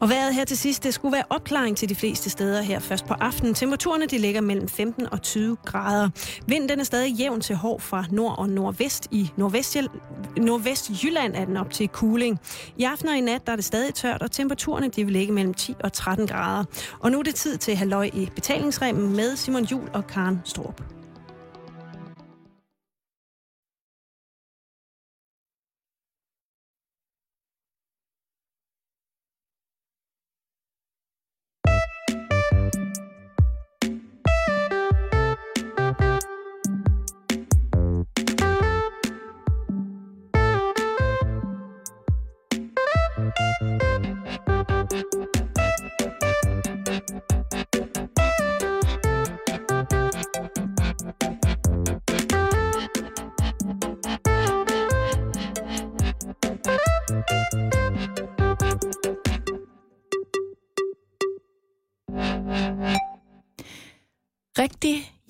Og vejret her til sidst, det skulle være opklaring til de fleste steder her først på aftenen. Temperaturerne de ligger mellem 15 og 20 grader. Vinden er stadig jævn til hård fra nord og nordvest. I nordvestjylland, er den op til cooling. I aften og i nat der er det stadig tørt, og temperaturerne de vil ligge mellem 10 og 13 grader. Og nu er det tid til halløj i betalingsremmen med Simon Jul og Karen Storp.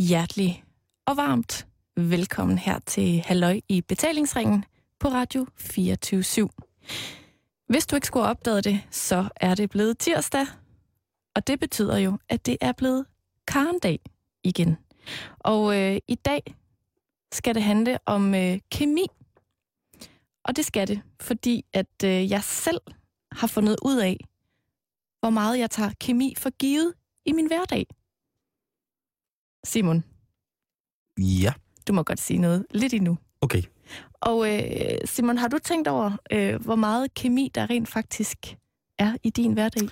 Hjertelig og varmt velkommen her til Halløj i betalingsringen på Radio 24 /7. Hvis du ikke skulle have opdaget det, så er det blevet tirsdag, og det betyder jo, at det er blevet karndag igen. Og øh, i dag skal det handle om øh, kemi. Og det skal det, fordi at øh, jeg selv har fundet ud af, hvor meget jeg tager kemi for givet i min hverdag. Simon. Ja. Du må godt sige noget lidt endnu. Okay. Og øh, Simon, har du tænkt over, øh, hvor meget kemi der rent faktisk er i din hverdag?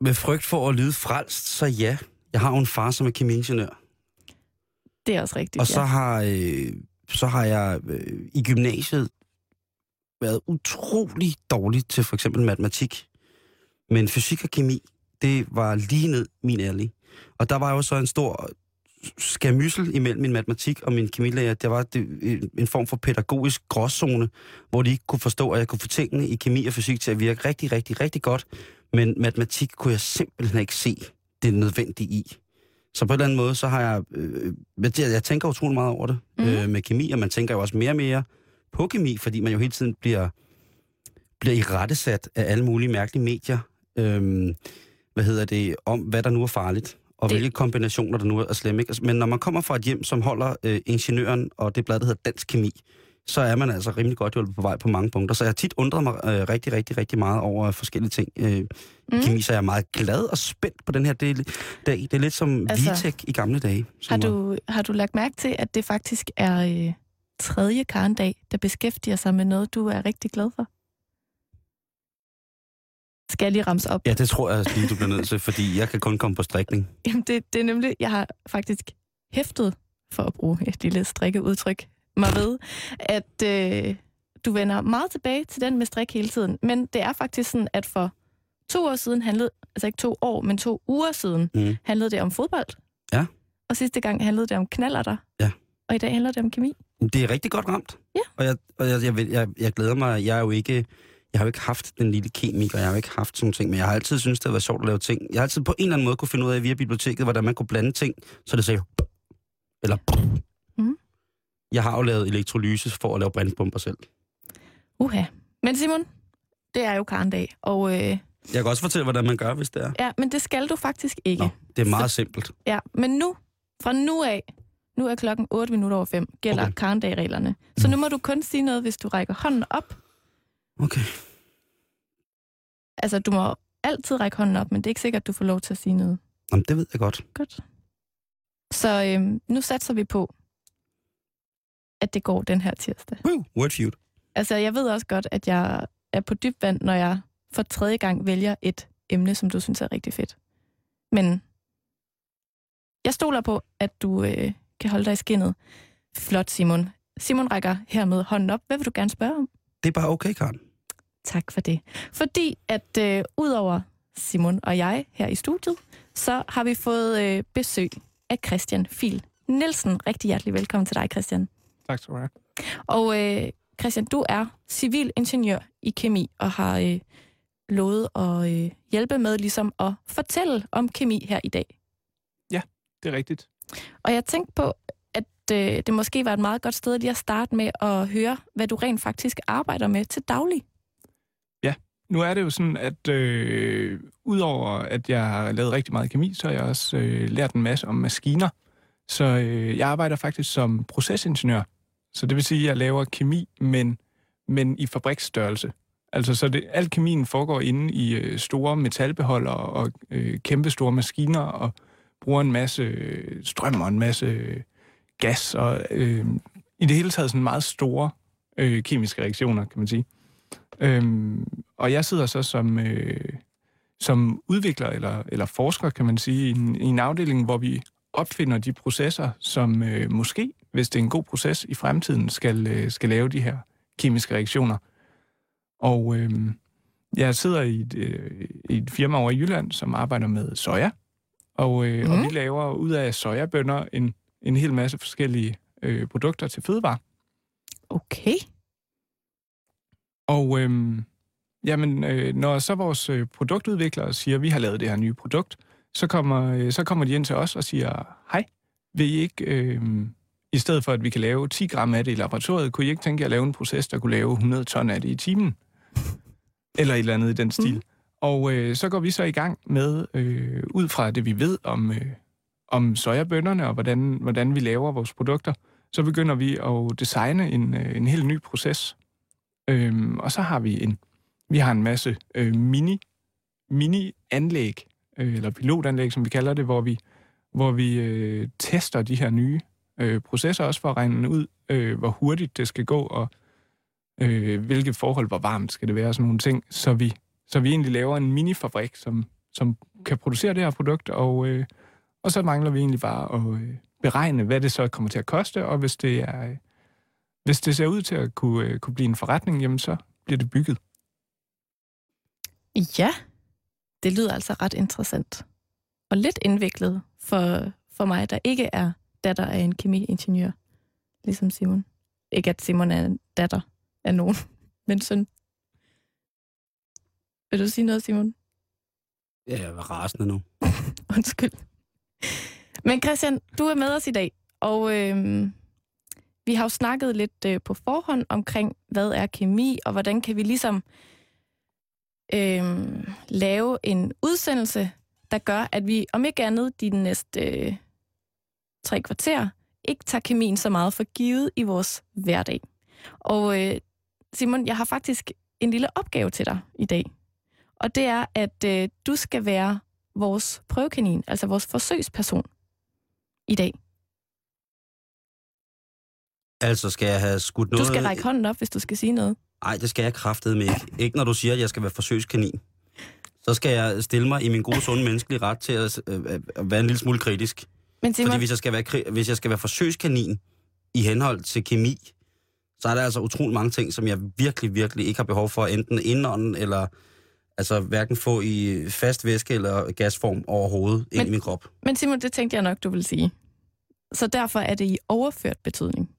Med frygt for at lyde frelst, så ja. Jeg har jo en far, som er kemiingeniør. Det er også rigtigt, Og så ja. har, øh, så har jeg øh, i gymnasiet været utrolig dårlig til for eksempel matematik. Men fysik og kemi, det var lige ned min ærlig. Og der var jo så en stor skamyssel imellem min matematik og min kemilærer. Der var det, en form for pædagogisk gråzone, hvor de ikke kunne forstå, at jeg kunne få tingene i kemi og fysik til at virke rigtig, rigtig, rigtig godt. Men matematik kunne jeg simpelthen ikke se det nødvendige i. Så på en eller anden måde, så har jeg... Øh, jeg, jeg tænker utrolig meget over det mm. øh, med kemi, og man tænker jo også mere og mere på kemi, fordi man jo hele tiden bliver, bliver i rettesat af alle mulige mærkelige medier. Øh, hvad hedder det? Om hvad der nu er farligt, og Det- hvilke kombinationer der nu er slemme. Ikke? Altså, Men når man kommer fra et hjem, som holder øh, ingeniøren og det blad, der hedder Dansk Kemi, så er man altså rimelig godt hjulpet på vej på mange punkter. Så jeg har tit undret mig øh, rigtig, rigtig, rigtig meget over forskellige ting. Øh, Mm. Kemi, så jeg er meget glad og spændt på den her del, dag. Det er lidt som Altså, Vitek i gamle dage. Har var- du, har du lagt mærke til, at det faktisk er øh, tredje karendag, der beskæftiger sig med noget, du er rigtig glad for? Skal jeg lige ramse op? Ja, det tror jeg lige, du bliver nødt til, fordi jeg kan kun komme på strikning. Jamen, det, det er nemlig, jeg har faktisk hæftet, for at bruge et lille strikkeudtryk, mig ved, at øh, du vender meget tilbage til den med strik hele tiden. Men det er faktisk sådan, at for to år siden handlede, altså ikke to år, men to uger siden, Mm. handlede det om fodbold. Ja. Og sidste gang handlede det om knallerter. Ja. Og i dag handler det om kemi. Det er rigtig godt ramt. Ja. Og jeg, og jeg, jeg, jeg, jeg glæder mig. Jeg er jo ikke... Jeg har jo ikke haft den lille kemiker, jeg har jo ikke haft sådan ting, men jeg har altid syntes, det har været sjovt at lave ting. Jeg har altid på en eller anden måde kunne finde ud af via biblioteket, hvordan man kunne blande ting, så det sagde eller Mhm. Jeg har jo lavet elektrolyse for at lave brandbomber selv. Uha. Men Simon, det er jo karendag, og øh, Jeg kan også fortælle, hvordan man gør, hvis det er. ja, men det skal du faktisk ikke. Nå, det er meget simpelt. Ja, men nu, fra nu af, nu er klokken 8 minutter over 5, gælder okay. Karendagreglerne. Så nu må du kun sige noget, hvis du rækker hånden op. Okay. Altså, du må altid række hånden op, men det er ikke sikkert, at du får lov til at sige noget. Jamen, det ved jeg godt. Godt. Så øhm, nu satser vi på, at det går den her tirsdag. Woo, word feud. Altså, jeg ved også godt, at jeg er på dyb vand, når jeg for tredje gang vælger et emne, som du synes er rigtig fedt. Men jeg stoler på, at du øh, kan holde dig i skinnet. Flot, Simon. Simon rækker hermed hånden op. Hvad vil du gerne spørge om? Det er bare okay, Karen. Tak for det. Fordi at øh, udover Simon og jeg her i studiet, så har vi fået øh, besøg af Christian Fil Nielsen. Rigtig hjertelig velkommen til dig, Christian. Tak skal du have. Og øh, Christian, du er civilingeniør i kemi og har øh, lovet at øh, hjælpe med ligesom at fortælle om kemi her i dag. Det er rigtigt. Og jeg tænkte på, at øh, det måske var et meget godt sted lige at starte med at høre, hvad du rent faktisk arbejder med til daglig nu er det jo sådan, at øh, udover at jeg har lavet rigtig meget kemi, så har jeg også øh, lært en masse om maskiner. Så øh, jeg arbejder faktisk som procesingeniør. Så det vil sige, at jeg laver kemi, men, men i fabriksstørrelse. Altså, så det, al kemien foregår inde i øh, store metalbeholdere og øh, kæmpe store maskiner, og bruger en masse øh, strøm og en masse øh, gas, og øh, i det hele taget sådan meget store øh, kemiske reaktioner, kan man sige. Øhm, og jeg sidder så som, øh, som udvikler eller, eller forsker, kan man sige, i en, i en afdeling, hvor vi opfinder de processer, som øh, måske, hvis det er en god proces i fremtiden, skal, øh, skal lave de her kemiske reaktioner. Og øh, jeg sidder i et, øh, i et firma over i Jylland, som arbejder med soja, og, øh, mm. og vi laver ud af sojabønner en, en hel masse forskellige øh, produkter til fødevare. Okay. Og øhm, jamen, øh, når så vores øh, produktudviklere siger, at vi har lavet det her nye produkt, så kommer, øh, så kommer de ind til os og siger, hej, vil I ikke, øh, i stedet for at vi kan lave 10 gram af det i laboratoriet, kunne I ikke tænke jer at lave en proces, der kunne lave 100 ton af det i timen? Eller et eller andet i den stil. Mm. Og øh, så går vi så i gang med, øh, ud fra det vi ved om, øh, om sojabønderne og hvordan, hvordan vi laver vores produkter, så begynder vi at designe en, øh, en helt ny proces. Øhm, og så har vi en, vi har en masse øh, mini, mini-anlæg, øh, eller pilotanlæg, som vi kalder det, hvor vi, hvor vi øh, tester de her nye øh, processer, også for at regne ud, øh, hvor hurtigt det skal gå, og øh, hvilke forhold, hvor varmt skal det være, og sådan nogle ting, så vi, så vi egentlig laver en minifabrik, som, som kan producere det her produkt, og, øh, og så mangler vi egentlig bare at øh, beregne, hvad det så kommer til at koste, og hvis det er... Hvis det ser ud til at kunne, øh, kunne blive en forretning, jamen så bliver det bygget. Ja, det lyder altså ret interessant. Og lidt indviklet for, for mig, der ikke er datter af en kemiingeniør, ligesom Simon. Ikke at Simon er en datter af nogen, men søn. Vil du sige noget, Simon? Ja, jeg er rasende nu. Undskyld. Men Christian, du er med os i dag, og øh, vi har jo snakket lidt øh, på forhånd omkring, hvad er kemi, og hvordan kan vi ligesom øh, lave en udsendelse, der gør, at vi om ikke andet de næste øh, tre kvarter ikke tager kemien så meget for givet i vores hverdag. Og øh, Simon, jeg har faktisk en lille opgave til dig i dag. Og det er, at øh, du skal være vores prøvekanin, altså vores forsøgsperson i dag. Altså, skal jeg have skudt noget... Du skal række hånden op, hvis du skal sige noget. Nej, det skal jeg kraftedeme ikke. Ikke når du siger, at jeg skal være forsøgskanin. Så skal jeg stille mig i min gode, sunde menneskelige ret til at, øh, at være en lille smule kritisk. Men Simon... Fordi hvis jeg, skal være, hvis jeg skal være forsøgskanin i henhold til kemi, så er der altså utrolig mange ting, som jeg virkelig, virkelig ikke har behov for, enten indånden eller altså hverken få i fast væske eller gasform overhovedet ind i min krop. Men Simon, det tænkte jeg nok, du vil sige. Så derfor er det i overført betydning.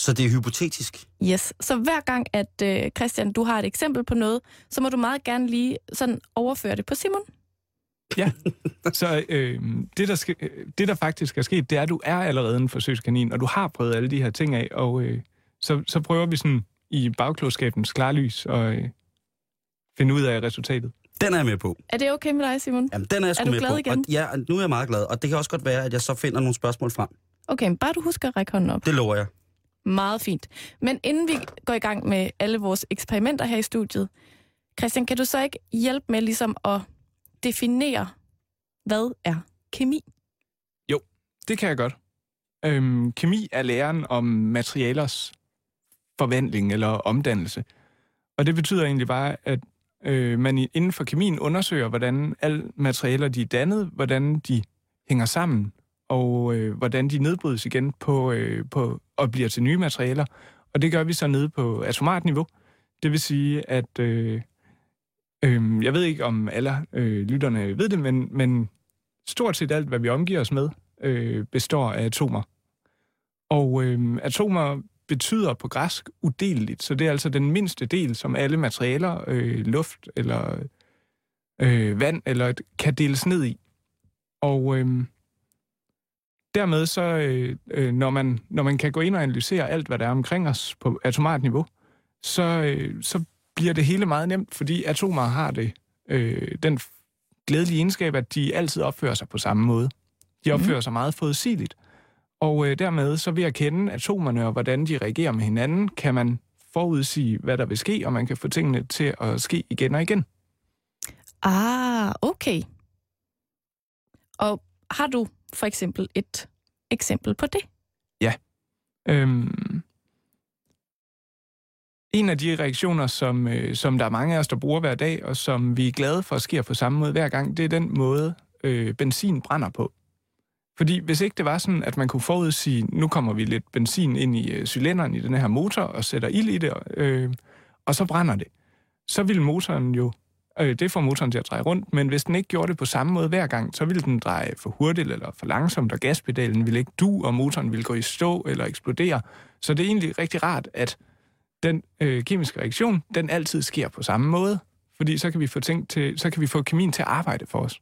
Så det er hypotetisk? Yes. Så hver gang, at øh, Christian, du har et eksempel på noget, så må du meget gerne lige sådan overføre det på Simon. Ja, så øh, det, der skal, det, der faktisk er sket, det er, at du er allerede en forsøgskanin, og du har prøvet alle de her ting af, og øh, så, så prøver vi sådan i bagklodskabens klarlys at øh, finde ud af resultatet. Den er jeg med på. Er det okay med dig, Simon? Jamen, den er jeg sgu er du med glad på. igen? Og, ja, nu er jeg meget glad, og det kan også godt være, at jeg så finder nogle spørgsmål frem. Okay, bare du husker at række hånden op. Det lover jeg. Meget fint. Men inden vi går i gang med alle vores eksperimenter her i studiet, Christian, kan du så ikke hjælpe med ligesom at definere, hvad er kemi? Jo, det kan jeg godt. Øhm, kemi er læren om materialers forvandling eller omdannelse. Og det betyder egentlig bare, at øh, man inden for kemien undersøger, hvordan alle materialer de er dannet, hvordan de hænger sammen, og øh, hvordan de nedbrydes igen på, øh, på, og bliver til nye materialer. Og det gør vi så nede på atomart niveau. Det vil sige, at øh, øh, jeg ved ikke, om alle øh, lytterne ved det, men, men stort set alt, hvad vi omgiver os med, øh, består af atomer. Og øh, atomer betyder på græsk udeleligt, så det er altså den mindste del, som alle materialer, øh, luft eller øh, vand, eller kan deles ned i. Og øh, dermed så, øh, øh, når, man, når man kan gå ind og analysere alt, hvad der er omkring os på atomart niveau, så, øh, så bliver det hele meget nemt, fordi atomer har det øh, den glædelige egenskab, at de altid opfører sig på samme måde. De opfører mm. sig meget forudsigeligt. Og øh, dermed, så ved at kende atomerne og hvordan de reagerer med hinanden, kan man forudsige, hvad der vil ske, og man kan få tingene til at ske igen og igen. Ah, okay. Og har du for eksempel et eksempel på det? Ja. Øhm, en af de reaktioner, som, øh, som der er mange af os, der bruger hver dag, og som vi er glade for sker på samme måde hver gang, det er den måde, øh, benzin brænder på. Fordi hvis ikke det var sådan, at man kunne forudsige, nu kommer vi lidt benzin ind i øh, cylinderen i den her motor og sætter ild i det, øh, og så brænder det, så ville motoren jo, øh, det får motoren til at dreje rundt, men hvis den ikke gjorde det på samme måde hver gang, så ville den dreje for hurtigt eller for langsomt, og gaspedalen ville ikke du, og motoren ville gå i stå eller eksplodere. Så det er egentlig rigtig rart, at den øh, kemiske reaktion, den altid sker på samme måde, fordi så kan vi få ting til, så kan vi få kemien til at arbejde for os.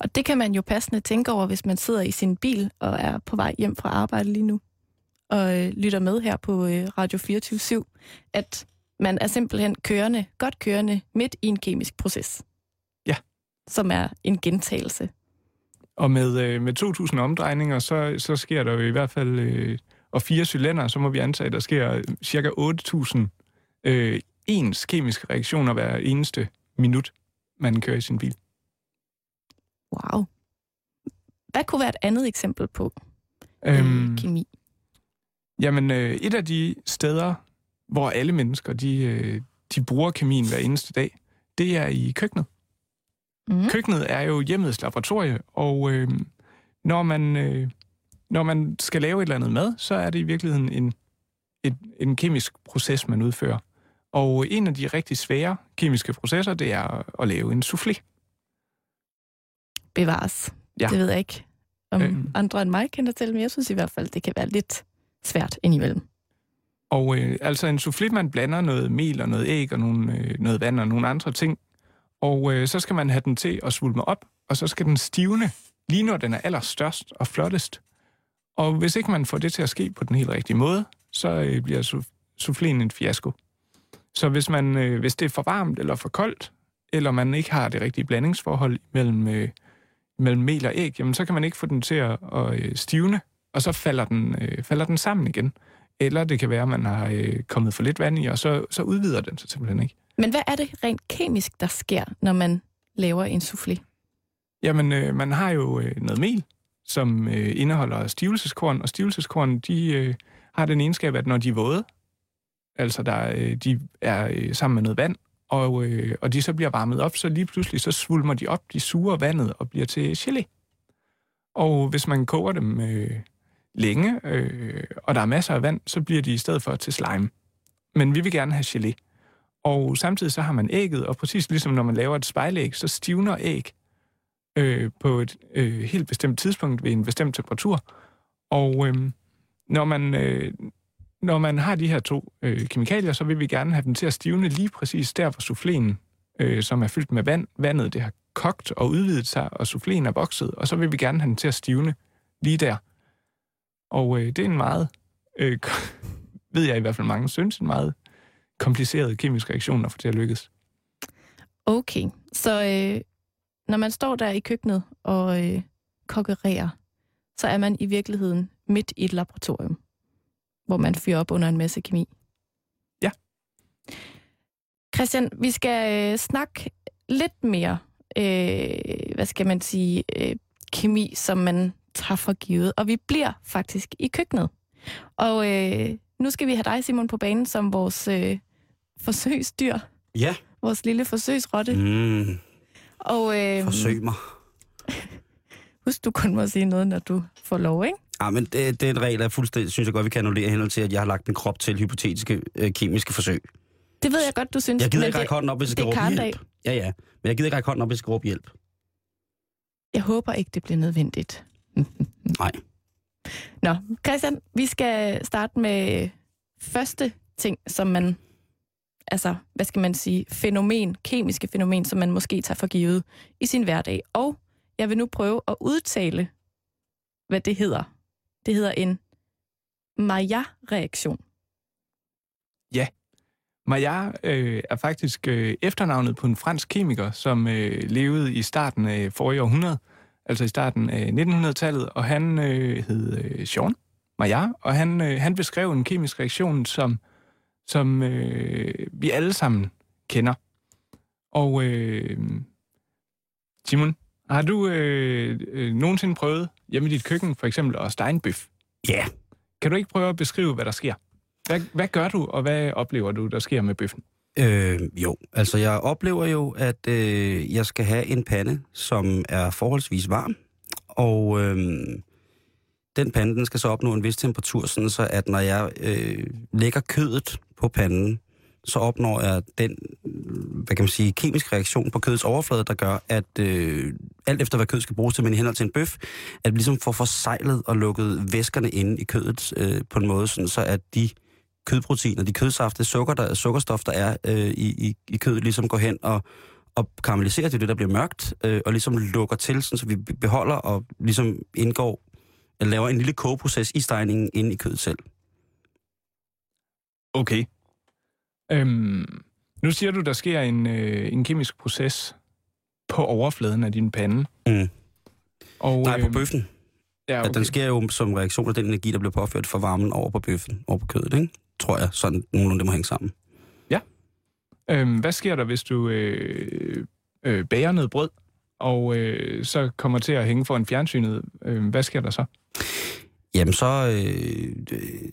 Og det kan man jo passende tænke over, hvis man sidder i sin bil og er på vej hjem fra arbejde lige nu, og øh, lytter med her på øh, Radio 24 at man er simpelthen kørende, godt kørende, midt i en kemisk proces. Ja. Som er en gentagelse. Og med, øh, med 2.000 omdrejninger, så, så sker der jo i hvert fald, øh, og fire cylinder, så må vi antage, at der sker cirka 8.000 øh, ens kemiske reaktioner hver eneste minut, man kører i sin bil. Wow. Hvad kunne være et andet eksempel på øh, øhm, kemi? Jamen, øh, et af de steder, hvor alle mennesker de, øh, de bruger kemien hver eneste dag, det er i køkkenet. Mm. Køkkenet er jo hjemmets laboratorie, og øh, når, man, øh, når man skal lave et eller andet mad, så er det i virkeligheden en, et, en kemisk proces, man udfører. Og en af de rigtig svære kemiske processer, det er at lave en soufflé bevares. Ja. Det ved jeg ikke, om øh. andre end mig kender til, men jeg synes i hvert fald, det kan være lidt svært indimellem. Og øh, altså en soufflé, man blander noget mel og noget æg og nogle, øh, noget vand og nogle andre ting, og øh, så skal man have den til at svulme op, og så skal den stivne, lige når den er allerstørst og flottest. Og hvis ikke man får det til at ske på den helt rigtige måde, så øh, bliver souffléen en fiasko. Så hvis, man, øh, hvis det er for varmt eller for koldt, eller man ikke har det rigtige blandingsforhold mellem øh, mellem mel og æg, jamen så kan man ikke få den til at, at øh, stivne, og så falder den, øh, falder den sammen igen. Eller det kan være, at man har øh, kommet for lidt vand i, og så, så udvider den sig simpelthen ikke. Men hvad er det rent kemisk, der sker, når man laver en soufflé? Jamen, øh, man har jo øh, noget mel, som øh, indeholder stivelseskorn, og stivelseskorn, de øh, har den egenskab, at når de er våde, altså der, øh, de er øh, sammen med noget vand, og, øh, og de så bliver varmet op, så lige pludselig så svulmer de op, de suger vandet og bliver til gelé. Og hvis man koger dem øh, længe, øh, og der er masser af vand, så bliver de i stedet for til slime. Men vi vil gerne have gelé. Og samtidig så har man ægget, og præcis ligesom når man laver et spejlæg, så stivner æg øh, på et øh, helt bestemt tidspunkt ved en bestemt temperatur. Og øh, når man, øh, når man har de her to øh, kemikalier, så vil vi gerne have dem til at stivne lige præcis der, hvor souffléen, øh, som er fyldt med vand, vandet det har kogt og udvidet sig, og souffléen er vokset, og så vil vi gerne have den til at stivne lige der. Og øh, det er en meget, øh, ved jeg i hvert fald mange synes, en meget kompliceret kemisk reaktion at få til at lykkes. Okay, så øh, når man står der i køkkenet og øh, kokkererer, så er man i virkeligheden midt i et laboratorium hvor man fyrer op under en masse kemi. Ja. Christian, vi skal øh, snakke lidt mere, øh, hvad skal man sige, øh, kemi, som man tager for givet. Og vi bliver faktisk i køkkenet. Og øh, nu skal vi have dig, Simon, på banen som vores øh, forsøgsdyr. Ja. Vores lille forsøgsrotte. Mm. Og, øh, Forsøg mig. Husk, du kun må sige noget, når du får lov, ikke? Ja, men det, det er en regel, jeg fuldstændig synes jeg godt, vi kan annullere henhold til, at jeg har lagt en krop til hypotetiske øh, kemiske forsøg. Det ved jeg godt, du synes. Jeg gider ikke række hånden op, hvis jeg skal råbe hjælp. Ja, ja. Men jeg gider ikke række hånden op, hvis jeg skal råbe hjælp. Jeg håber ikke, det bliver nødvendigt. Nej. Nå, Christian, vi skal starte med første ting, som man, altså, hvad skal man sige, fænomen, kemiske fænomen, som man måske tager for givet i sin hverdag. Og jeg vil nu prøve at udtale, hvad det hedder. Det hedder en Maillard-reaktion. Ja, Maillard øh, er faktisk øh, efternavnet på en fransk kemiker, som øh, levede i starten af forrige århundrede, altså i starten af 1900-tallet, og han øh, hed øh, Jean Maillard, og han, øh, han beskrev en kemisk reaktion, som, som øh, vi alle sammen kender. Og øh, Simon, har du øh, øh, nogensinde prøvet hjemme i dit køkken for eksempel at stege en bøf? Ja. Yeah. Kan du ikke prøve at beskrive, hvad der sker? Hvad, hvad gør du, og hvad oplever du, der sker med bøffen? Øh, jo, altså jeg oplever jo, at øh, jeg skal have en pande, som er forholdsvis varm, og øh, den pande den skal så opnå en vis temperatur, sådan så at når jeg øh, lægger kødet på panden, så opnår jeg den, hvad kan man sige, kemisk reaktion på kødets overflade, der gør, at øh, alt efter hvad kød skal bruges til, men i henhold til en bøf, at vi ligesom får forsejlet og lukket væskerne inde i kødet øh, på en måde, sådan så at de kødproteiner, de kødsafte, sukker, der, sukkerstof, der er øh, i, i, i kødet, ligesom går hen og, og karamelliserer til det, der bliver mørkt, øh, og ligesom lukker til, sådan, så vi beholder og ligesom indgår, eller laver en lille kogeproces i stegningen inde i kødet selv. Okay. Øhm, nu siger du, der sker en, øh, en kemisk proces på overfladen af din pande. Mm. Og, Nej, på bøffen. Ja, okay. At den sker jo som reaktion af den energi, der bliver påført fra varmen over på bøffen, over på kødet, ikke? Tror jeg, sådan nogenlunde det må hænge sammen. Ja. Øhm, hvad sker der, hvis du øh, øh, bager noget brød, og øh, så kommer til at hænge for en fjernsynet? Øh, hvad sker der så? Jamen så... Øh, øh,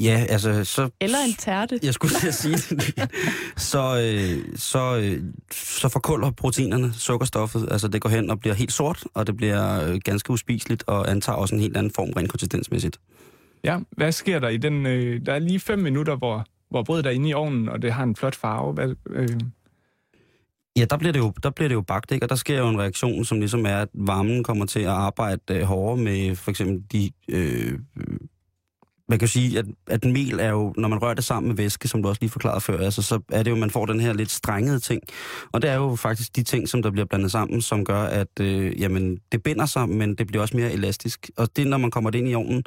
ja, altså så... Eller en tærte. Jeg skulle lige sige det. så, øh, så, øh, så forkulder proteinerne sukkerstoffet. Altså det går hen og bliver helt sort, og det bliver øh, ganske uspiseligt, og antager også en helt anden form rent konsistensmæssigt. Ja, hvad sker der i den... Øh, der er lige fem minutter, hvor, hvor brødet er inde i ovnen, og det har en flot farve. Hvad, øh... Ja, der bliver, det jo, der bliver det jo bagt, ikke? og der sker jo en reaktion, som ligesom er, at varmen kommer til at arbejde øh, hårdere med for eksempel de... Øh, man kan sige, at, at mel er jo, når man rører det sammen med væske, som du også lige forklarede før, altså, så er det jo, man får den her lidt strengede ting. Og det er jo faktisk de ting, som der bliver blandet sammen, som gør, at øh, jamen, det binder sig, men det bliver også mere elastisk. Og det, når man kommer det ind i ovnen,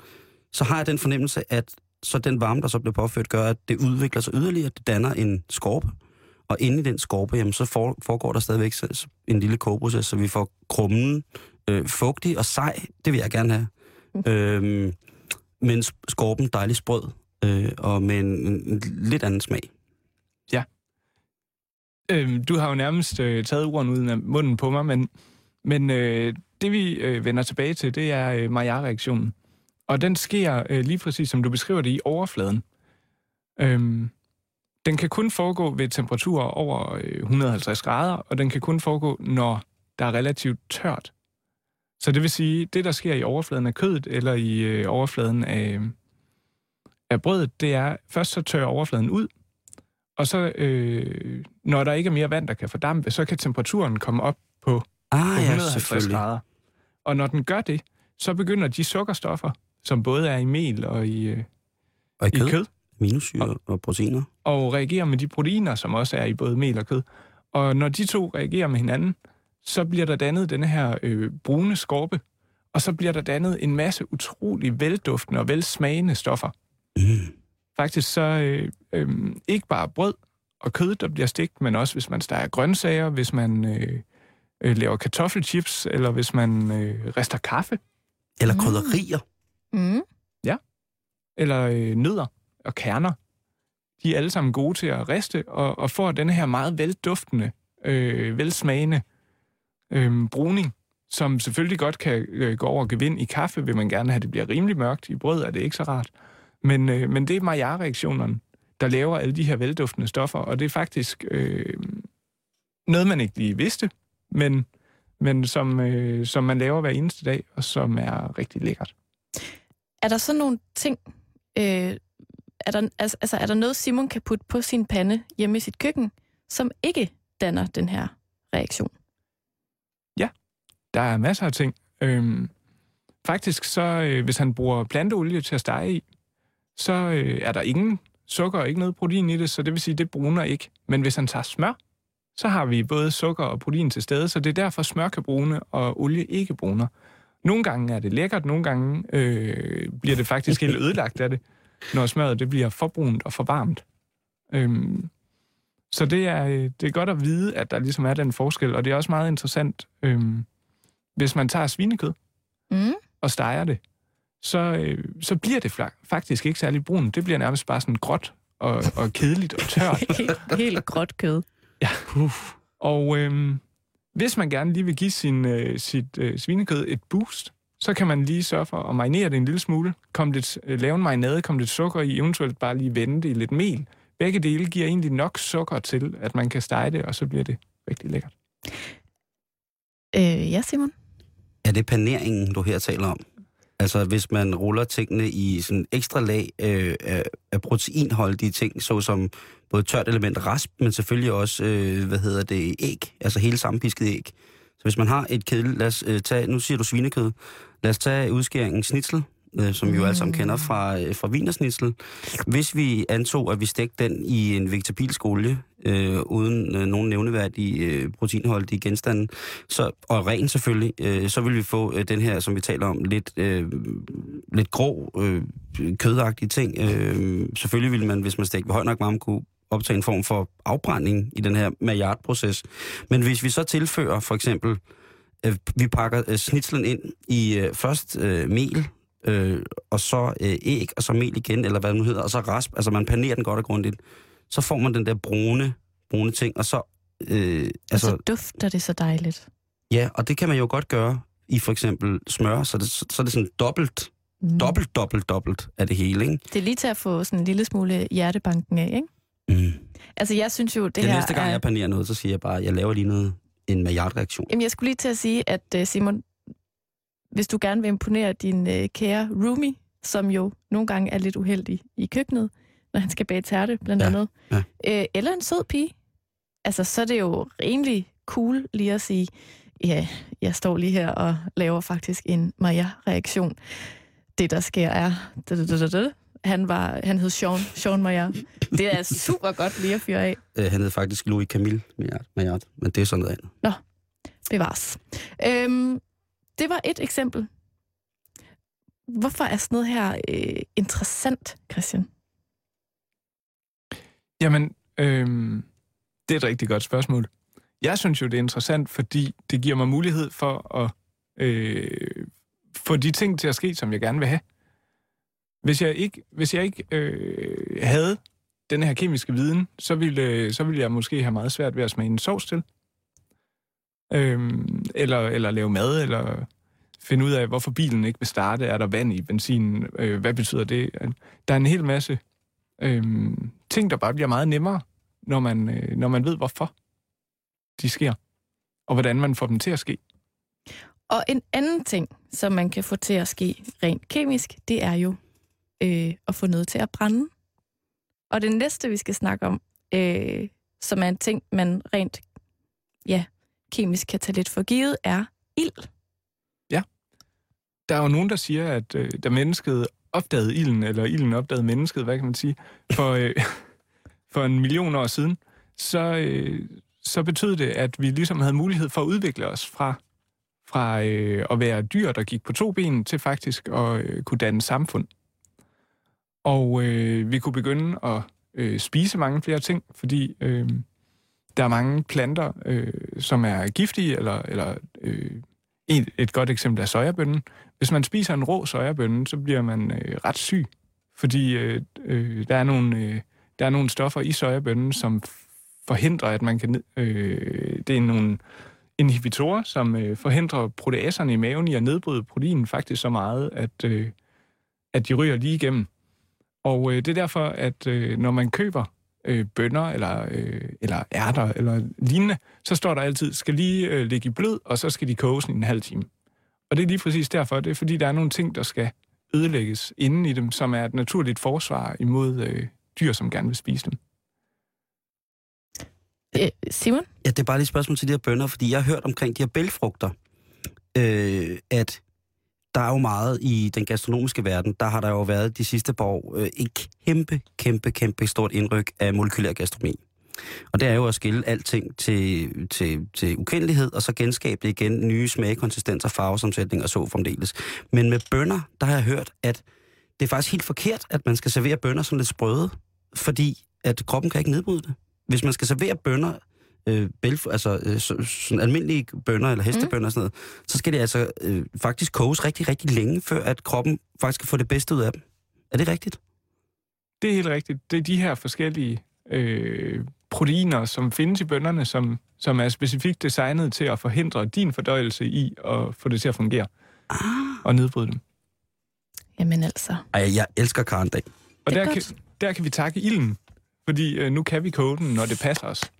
så har jeg den fornemmelse, at så den varme, der så bliver påført, gør, at det udvikler sig yderligere, det danner en skorpe. Og inde i den skorpe, jamen, så foregår der stadigvæk en lille kogeproces, så vi får krummen øh, fugtig og sej. Det vil jeg gerne have. Mm. Øhm, men skorpen dejlig sprød, øh, og med en, en lidt anden smag. Ja. Øh, du har jo nærmest øh, taget ordene ud af munden på mig, men, men øh, det vi øh, vender tilbage til, det er øh, Maillard-reaktionen. Og den sker øh, lige præcis, som du beskriver det, i overfladen. Øhm, den kan kun foregå ved temperaturer over øh, 150 grader, og den kan kun foregå, når der er relativt tørt. Så det vil sige, det der sker i overfladen af kødet, eller i øh, overfladen af, af brødet, det er, først så tørrer overfladen ud, og så, øh, når der ikke er mere vand, der kan fordampe, så kan temperaturen komme op på, ah, på 150 ja, grader. Og når den gør det, så begynder de sukkerstoffer, som både er i mel og i, øh, og i, kød. i kød, Minusyre og, og proteiner. Og reagerer med de proteiner, som også er i både mel og kød. Og når de to reagerer med hinanden, så bliver der dannet den her øh, brune skorpe, og så bliver der dannet en masse utrolig velduftende og velsmagende stoffer. Mm. Faktisk så øh, øh, ikke bare brød og kød, der bliver stegt, men også hvis man steger grøntsager, hvis man øh, øh, laver kartoffelchips, eller hvis man øh, rester kaffe. Eller krydderier. Mm. Ja. Eller øh, nødder og kerner. De er alle sammen gode til at riste, og, og får den her meget velduftende, øh, velsmagende øh, bruning, som selvfølgelig godt kan øh, gå over og gevind i kaffe, vil man gerne have, det bliver rimelig mørkt. I brød er det ikke så rart. Men, øh, men det er Maillard-reaktionerne, der laver alle de her velduftende stoffer, og det er faktisk øh, noget, man ikke lige vidste, men, men som, øh, som man laver hver eneste dag, og som er rigtig lækkert. Er der så nogle ting, øh, er, der, altså, er der noget, Simon kan putte på sin pande hjemme i sit køkken, som ikke danner den her reaktion? Ja, der er masser af ting. Øhm, faktisk så, øh, hvis han bruger planteolie til at stege i, så øh, er der ingen sukker og ikke noget protein i det, så det vil sige, det bruner ikke. Men hvis han tager smør, så har vi både sukker og protein til stede, så det er derfor smør kan brune, og olie ikke bruner. Nogle gange er det lækkert, nogle gange øh, bliver det faktisk helt ødelagt af det, når smøret det bliver for brunt og for varmt. Øhm, så det er, øh, det er godt at vide, at der ligesom er den forskel, og det er også meget interessant, øhm, hvis man tager svinekød Mm. og steger det, så, øh, så bliver det faktisk ikke særlig brun. Det bliver nærmest bare sådan gråt og, og kedeligt og tørt. helt, helt gråt kød. Og øhm, hvis man gerne lige vil give sin, øh, sit øh, svinekød et boost, så kan man lige sørge for at marinere det en lille smule. Kom lidt, øh, lave en marinade, kom lidt sukker i, eventuelt bare lige vende det i lidt mel. Begge dele giver egentlig nok sukker til, at man kan stege det, og så bliver det rigtig lækkert. Øh, ja, Simon? Er det paneringen, du her taler om? Altså hvis man ruller tingene i sådan ekstra lag øh, af, af proteinholdige ting, såsom både tørt element rasp, men selvfølgelig også, øh, hvad hedder det, æg, altså hele sammenpisket æg. Så hvis man har et kedel, lad os øh, tage, nu siger du svinekød, lad os tage udskæringen snitsel, øh, som vi jo alle sammen kender fra, øh, fra vinersnitsel. Hvis vi antog, at vi stegte den i en vegetabilsk olie, øh, uden øh, nogen nævneværdige øh, proteinholdige genstande, så, og ren selvfølgelig, øh, så vil vi få øh, den her, som vi taler om, lidt, øh, lidt grå, øh, kødagtige ting. Øh, selvfølgelig ville man, hvis man stegte ved høj nok varme, kunne optage en form for afbrænding i den her Maillard-proces. Men hvis vi så tilfører for eksempel, øh, vi pakker øh, snitslen ind i øh, først øh, mel, øh, og så øh, æg, og så mel igen, eller hvad det nu hedder, og så rasp, altså man panerer den godt og grundigt, så får man den der brune, brune ting, og så... Øh, Altså, og så dufter det så dejligt. ja, og det kan man jo godt gøre i for eksempel smør, så, det, så er det sådan dobbelt, Mm. dobbelt, dobbelt, dobbelt af det hele, ikke? Det er lige til at få sådan en lille smule hjertebanken af, ikke? Mm. Altså, jeg synes jo, det, Det, her det næste gang, er... jeg panerer noget, så siger jeg bare, at jeg laver lige noget, en Maillard-reaktion. Jamen, jeg skulle lige til at sige, at øh, Simon, hvis du gerne vil imponere din øh, kære roomie, som jo nogle gange er lidt uheldig i køkkenet, når han skal bage tærte, blandt Ja, andet, ja. Øh, eller en sød pige, altså, så er det jo rimelig cool lige at sige, ja, jeg står lige her og laver faktisk en Maja-reaktion. Det, der sker, er... Han, var, han hed Sean, Sean Maja. Det er super godt lige at fyre af. Øh, han hed faktisk Louis Camille Maillard, Maillard, men det er sådan noget andet. Bevares. Øhm, det var et eksempel. Hvorfor er sådan noget her øh, interessant, Christian? Jamen, øh, det er et rigtig godt spørgsmål. Jeg synes jo, det er interessant, fordi det giver mig mulighed for at øh, få de ting til at ske, som jeg gerne vil have. Hvis jeg ikke, hvis jeg ikke øh, havde den her kemiske viden, så ville, øh, så ville jeg måske have meget svært ved at smage en sovs til. Øhm, eller, eller lave mad, eller finde ud af, hvorfor bilen ikke vil starte. Er der vand i benzinen? Øh, hvad betyder det? Der er en hel masse øhm, ting, der bare bliver meget nemmere, når man, øh, når man ved, hvorfor de sker, og hvordan man får dem til at ske. Og en anden ting, som man kan få til at ske rent kemisk, det er jo øh, at få noget til at brænde. Og det næste, vi skal snakke om, øh, som er en ting, man rent ja, kemisk kan tage lidt for givet, er ild. Ja. Der er jo nogen, der siger, at øh, da mennesket opdagede ilden, eller ilden opdagede mennesket, hvad kan man sige, for, øh, for en million år siden, så, øh, så betød det, at vi ligesom havde mulighed for at udvikle os fra, fra øh, at være dyr, der gik på to ben, til faktisk at øh, kunne danne samfund. Og øh, vi kunne begynde at øh, spise mange flere ting, fordi øh, der er mange planter, øh, som er giftige, eller, eller øh, et, et godt eksempel er sojabønnen. Hvis man spiser en rå sojabønne, så bliver man øh, ret syg, fordi øh, øh, der, er nogle, øh, der er nogle stoffer i sojabønnen, som forhindrer, at man kan... Øh, det er nogle inhibitorer, som øh, forhindrer proteaserne i maven i at nedbryde proteinen faktisk så meget, at, øh, at de ryger lige igennem. Og øh, det er derfor, at øh, når man køber øh, bønner eller, øh, eller ærter eller lignende, så står der altid, skal lige øh, ligge i blød, og så skal de koges i en halv time. Og det er lige præcis derfor, det er fordi, der er nogle ting, der skal ødelægges inden i dem, som er et naturligt forsvar imod øh, dyr, som gerne vil spise dem. Øh, Simon? Ja, det er bare lige et spørgsmål til de her bønder, fordi jeg har hørt omkring de her bælfrugter, øh, at der er jo meget i den gastronomiske verden, der har der jo været de sidste par år øh, et kæmpe, kæmpe, kæmpe stort indryk af molekylær gastronomi. Og det er jo at skille alting til, til, til ukendelighed, og så genskabe det igen, nye smage, konsistenser, farvesomsætning og så fremdeles. Men med bønder, der har jeg hørt, at det er faktisk helt forkert, at man skal servere bønder som lidt sprøde, fordi at kroppen kan ikke nedbryde det. Hvis man skal servere bønner, øh, bælf, altså øh, så, sådan almindelige bønner eller hestebønner og sådan noget, så skal det altså øh, faktisk koges rigtig, rigtig længe, før at kroppen faktisk kan få det bedste ud af dem. Er det rigtigt? Det er helt rigtigt. Det er de her forskellige øh, proteiner, som findes i bønderne, som, som er specifikt designet til at forhindre din fordøjelse i at få det til at fungere Ah. og nedbryde dem. Jamen altså. Ej, jeg elsker karndag. Og er der kan, der kan vi takke ilden, fordi øh, nu kan vi koge den, når det passer os.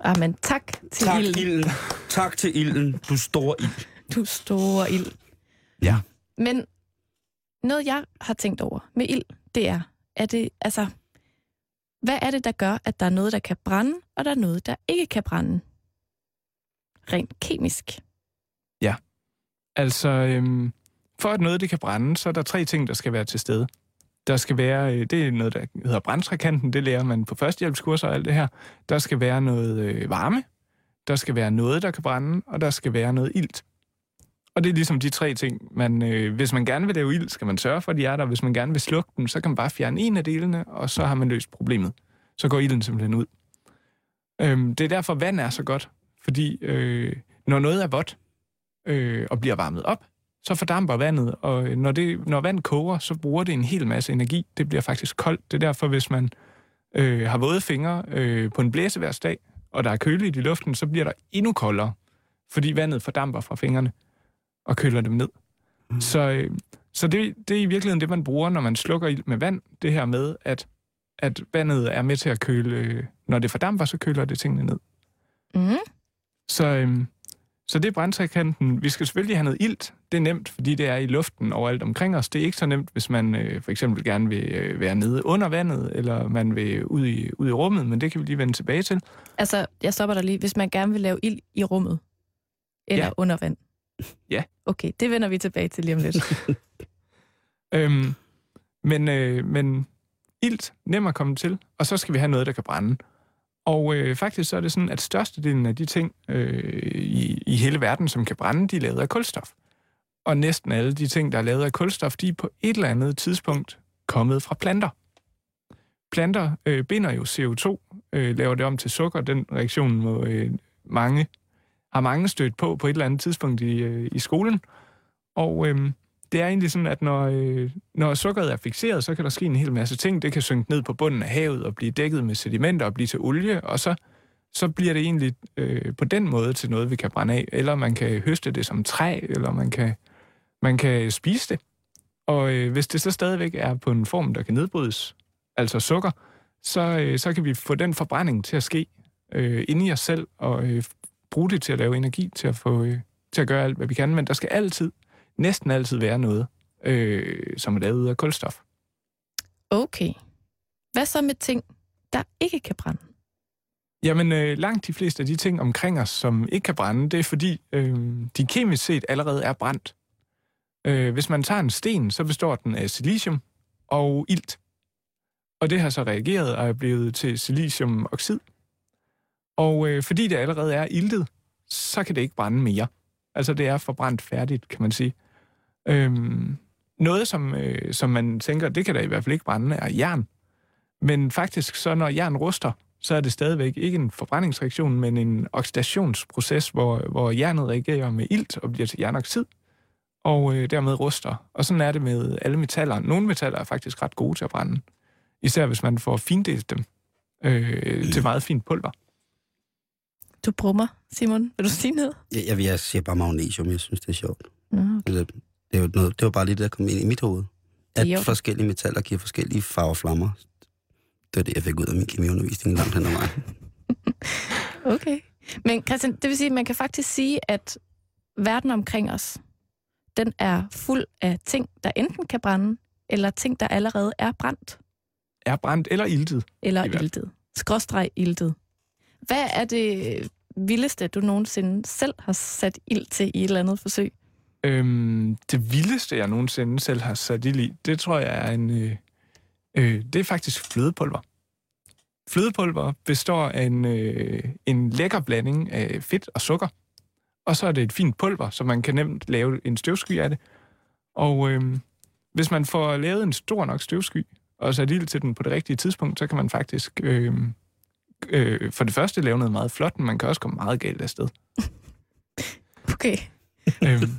Ah, men tak til Tak, ilden. ilden. Tak til ilden, du store ild. Du store ild. Ja. Men noget, jeg har tænkt over med ild, det er, er det, altså, hvad er det, der gør, at der er noget, der kan brænde, og der er noget, der ikke kan brænde? Rent kemisk. Altså, øhm, for at noget det kan brænde, så er der tre ting, der skal være til stede. Der skal være, øh, det er noget, der hedder brændtrækanten, det lærer man på førstehjælpskurser og alt det her. Der skal være noget øh, varme, der skal være noget, der kan brænde, og der skal være noget ilt. Og det er ligesom de tre ting, man, øh, hvis man gerne vil lave ild, skal man sørge for, at de er der. Hvis man gerne vil slukke dem, så kan man bare fjerne en af delene, og så har man løst problemet. Så går ilden simpelthen ud. Øhm, det er derfor, vand er så godt. Fordi øh, når noget er vådt øh, og bliver varmet op, så fordamper vandet, og når, det, når vand koger, så bruger det en hel masse energi. Det bliver faktisk koldt. Det er derfor, hvis man øh, har våde fingre øh, på en blæseværsdag, og der er køligt i luften, så bliver der endnu koldere, fordi vandet fordamper fra fingrene og køler dem ned. Mm. Så, øh, så det, det er i virkeligheden det, man bruger, når man slukker ild med vand. Det her med, at, at vandet er med til at køle... Øh, når det fordamper, så køler det tingene ned. Mm. Så, øhm, så det er brændtrækanten. Vi skal selvfølgelig have noget ilt. Det er nemt, fordi det er i luften overalt omkring os. Det er ikke så nemt, hvis man øh, for eksempel gerne vil øh, være nede under vandet, eller man vil ud i, ud i rummet, men det kan vi lige vende tilbage til. Altså, jeg stopper dig lige. Hvis man gerne vil lave ild i rummet, eller Ja. under vand. Ja. Okay, det vender vi tilbage til lige om lidt. Øhm, men, øh, men ilt, nem at komme til, og så skal vi have noget, der kan brænde. Og øh, faktisk så er det sådan, at størstedelen af de ting øh, i, i hele verden, som kan brænde, de er lavet af kulstof. Og næsten alle de ting, der er lavet af kulstof, de er på et eller andet tidspunkt kommet fra planter. Planter øh, binder jo CO2, øh, laver det om til sukker. Den reaktion må øh, mange, har mange stødt på på et eller andet tidspunkt i, øh, i skolen. Og øh, det er egentlig sådan, at når, øh, når sukkeret er fixeret, så kan der ske en hel masse ting. Det kan synke ned på bunden af havet og blive dækket med sedimenter og blive til olie, og så, så bliver det egentlig øh, på den måde til noget, vi kan brænde af. Eller man kan høste det som træ, eller man kan, man kan spise det. Og øh, hvis det så stadigvæk er på en form, der kan nedbrydes, altså sukker, så, øh, så kan vi få den forbrænding til at ske øh, inde i os selv, og øh, bruge det til at lave energi, til at, få, øh, til at gøre alt, hvad vi kan. Men der skal altid næsten altid være noget, øh, som er lavet af kulstof. Okay. Hvad så med ting, der ikke kan brænde? Jamen, øh, langt de fleste af de ting omkring os, som ikke kan brænde, det er fordi, øh, de kemisk set allerede er brændt. Øh, hvis man tager en sten, så består den af silicium og ilt. Og det har så reageret og er blevet til siliciumoxid. Og øh, fordi det allerede er iltet, så kan det ikke brænde mere. Altså, det er forbrændt færdigt, kan man sige. Øhm, noget, som, øh, som man tænker, det kan da i hvert fald ikke brænde, er jern. Men faktisk, så når jern ruster, så er det stadigvæk ikke en forbrændingsreaktion, men en oxidationsproces, hvor, hvor jernet reagerer med ilt og bliver til jernoxid, og øh, dermed ruster. Og sådan er det med alle metaller. Nogle metaller er faktisk ret gode til at brænde, især hvis man får findelt dem øh, til meget fint pulver. Du brummer, Simon. Vil du sige noget? Jeg, jeg, jeg siger bare magnesium, jeg synes, det er sjovt. Nå, Altså, det, er jo noget, det var bare lige det, der kom ind i mit hoved. At jo- forskellige metaller giver forskellige farveflammer. Det var det, jeg fik ud af min kemiundervisning langt hen ad vejen. Okay. Men Christian, det vil sige, at man kan faktisk sige, at verden omkring os, den er fuld af ting, der enten kan brænde, eller ting, der allerede er brændt, Er brændt eller iltet. eller iltet. Skråstreg iltet. Hvad er det vildeste, du nogensinde selv har sat ild til i et eller andet forsøg? Øhm, det vildeste, jeg nogensinde selv har sat i, det tror jeg er en... Øh, øh, det er faktisk flødepulver. Flødepulver består af en, øh, en lækker blanding af fedt og sukker. Og så er det et fint pulver, så man kan nemt lave en støvsky af det. Og øh, hvis man får lavet en stor nok støvsky, og sat ild til den på det rigtige tidspunkt, så kan man faktisk øh, øh, for det første lave noget meget flot, men man kan også komme meget galt afsted. Okay. øhm,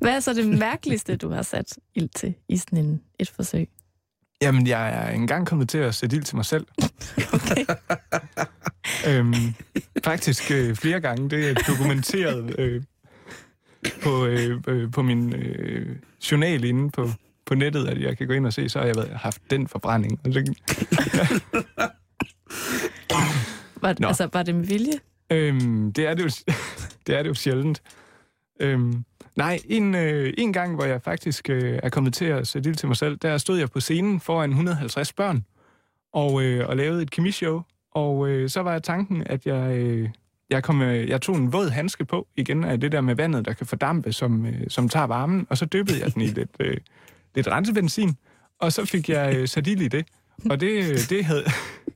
Hvad er så det mærkeligste, du har sat ild til i sådan en, et forsøg? jamen, jeg er engang kommet til at sætte ild til mig selv. Okay. øhm, faktisk øh, flere gange. Det er dokumenteret øh, på, øh, øh, på min øh, journal inde på, på nettet, at jeg kan gå ind og se, så har jeg været, haft den forbrænding. Var, Nå. altså, var det med vilje? Øhm, det, er det, jo, det er det jo sjældent. Øhm, nej, en, øh, en gang, hvor jeg faktisk øh, er kommet til at sætte ild til mig selv, der stod jeg på scenen foran 150 børn og, øh, og lavede et kemishow. Og øh, så var jeg tanken, at jeg, øh, jeg, kom, øh, jeg tog en våd handske på, igen af det der med vandet, der kan fordampe, som, øh, som tager varmen, og så dyppede jeg den i lidt, øh, lidt rensebenzin, og så fik jeg øh, sat ild i det. Og det, øh, det, havde,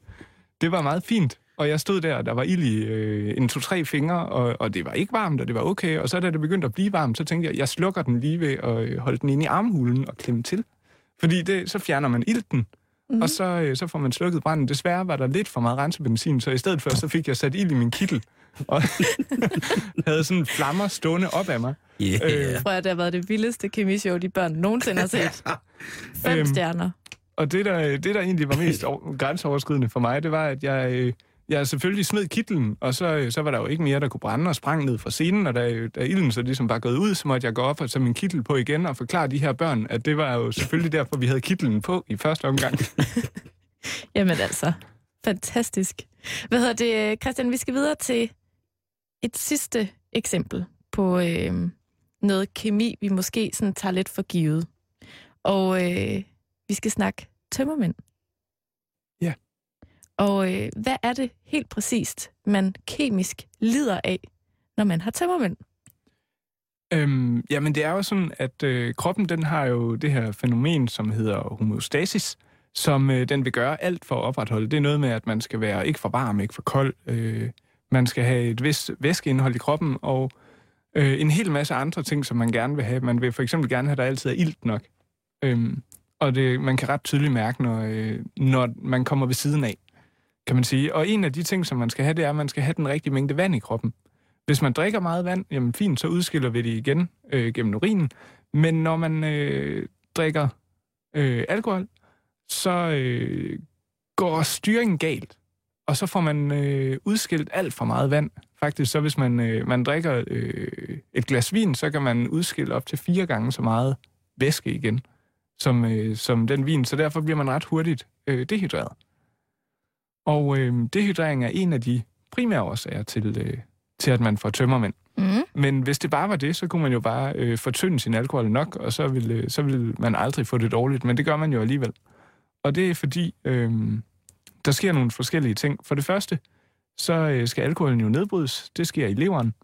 det var meget fint. Og jeg stod der, og der var ild i øh, en to-tre fingre, og, og det var ikke varmt, og det var okay. Og så da det begyndte at blive varmt, så tænkte jeg, jeg slukker den lige ved at øh, holde den inde i armhulen og klemme til. Fordi det, så fjerner man ilten, mm. og så, øh, så får man slukket branden. Desværre var der lidt for meget rensebenzin, så i stedet for, så fik jeg sat ild i min kittel, og havde sådan flammer stående op af mig. Yeah. Øh, Tror jeg, det har været det vildeste kemishow, de børn nogensinde har set. Fem Øhm, stjerner. Og det der, det, der egentlig var mest over, grænseoverskridende for mig, det var, at jeg, øh, jeg selvfølgelig smed kitlen, og så, øh, så var der jo ikke mere, der kunne brænde og sprang ned fra scenen, og da, øh, da ilden så ligesom var gået ud, så måtte jeg gå op og tage min kittel på igen og forklare de her børn, at det var jo selvfølgelig derfor, vi havde kitlen på i første omgang. Jamen altså, fantastisk. Hvad hedder det, øh, Christian? Vi skal videre til et sidste eksempel på øh, noget kemi, vi måske sådan tager lidt for givet. Og øh, vi skal snakke tømmermænd. Og øh, hvad er det helt præcist, man kemisk lider af, når man har tømmermænd? Øhm, jamen, det er jo sådan, at øh, kroppen den har jo det her fænomen, som hedder homeostasis, som øh, den vil gøre alt for at opretholde. Det er noget med, at man skal være ikke for varm, ikke for kold. Øh, man skal have et vist væskeindhold i kroppen, og øh, en hel masse andre ting, som man gerne vil have. Man vil for eksempel gerne have, at der altid er ilt nok. Øhm, og det, man kan ret tydeligt mærke, når, øh, når man kommer ved siden af, kan man sige. Og en af de ting, som man skal have, det er, at man skal have den rigtige mængde vand i kroppen. Hvis man drikker meget vand, jamen fint, så udskiller vi det igen øh, gennem urinen. Men når man øh, drikker øh, alkohol, så øh, går styringen galt. Og så får man øh, udskilt alt for meget vand. Faktisk så hvis man, øh, man drikker øh, et glas vin, så kan man udskille op til fire gange så meget væske igen, som, øh, som den vin. Så derfor bliver man ret hurtigt øh, dehydreret. Og øh, dehydrering er en af de primære årsager til, øh, til at man får tømmermænd. Mm. Men hvis det bare var det, så kunne man jo bare øh, fortynde sin alkohol nok, og så ville, øh, så ville man aldrig få det dårligt. Men det gør man jo alligevel. Og det er fordi, øh, der sker nogle forskellige ting. For det første, så øh, skal alkoholen jo nedbrydes. Det sker i leveren.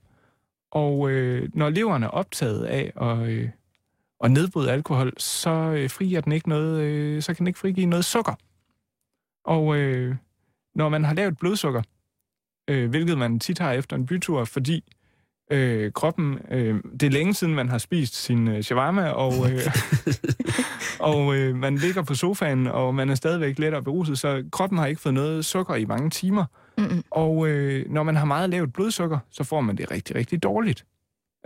Og øh, når leveren er optaget af at, øh, at nedbryde alkohol, så øh, frigiver den ikke noget, øh, så kan den ikke frigive noget sukker. Og øh, når man har lavt blodsukker, øh, hvilket man tit har efter en bytur, fordi øh, kroppen, øh, det er længe siden, man har spist sin øh, shawarma, og, øh, og øh, man ligger på sofaen, og man er stadigvæk let og beruset, så kroppen har ikke fået noget sukker i mange timer. Mm-mm. Og øh, når man har meget lavt blodsukker, så får man det rigtig, rigtig dårligt.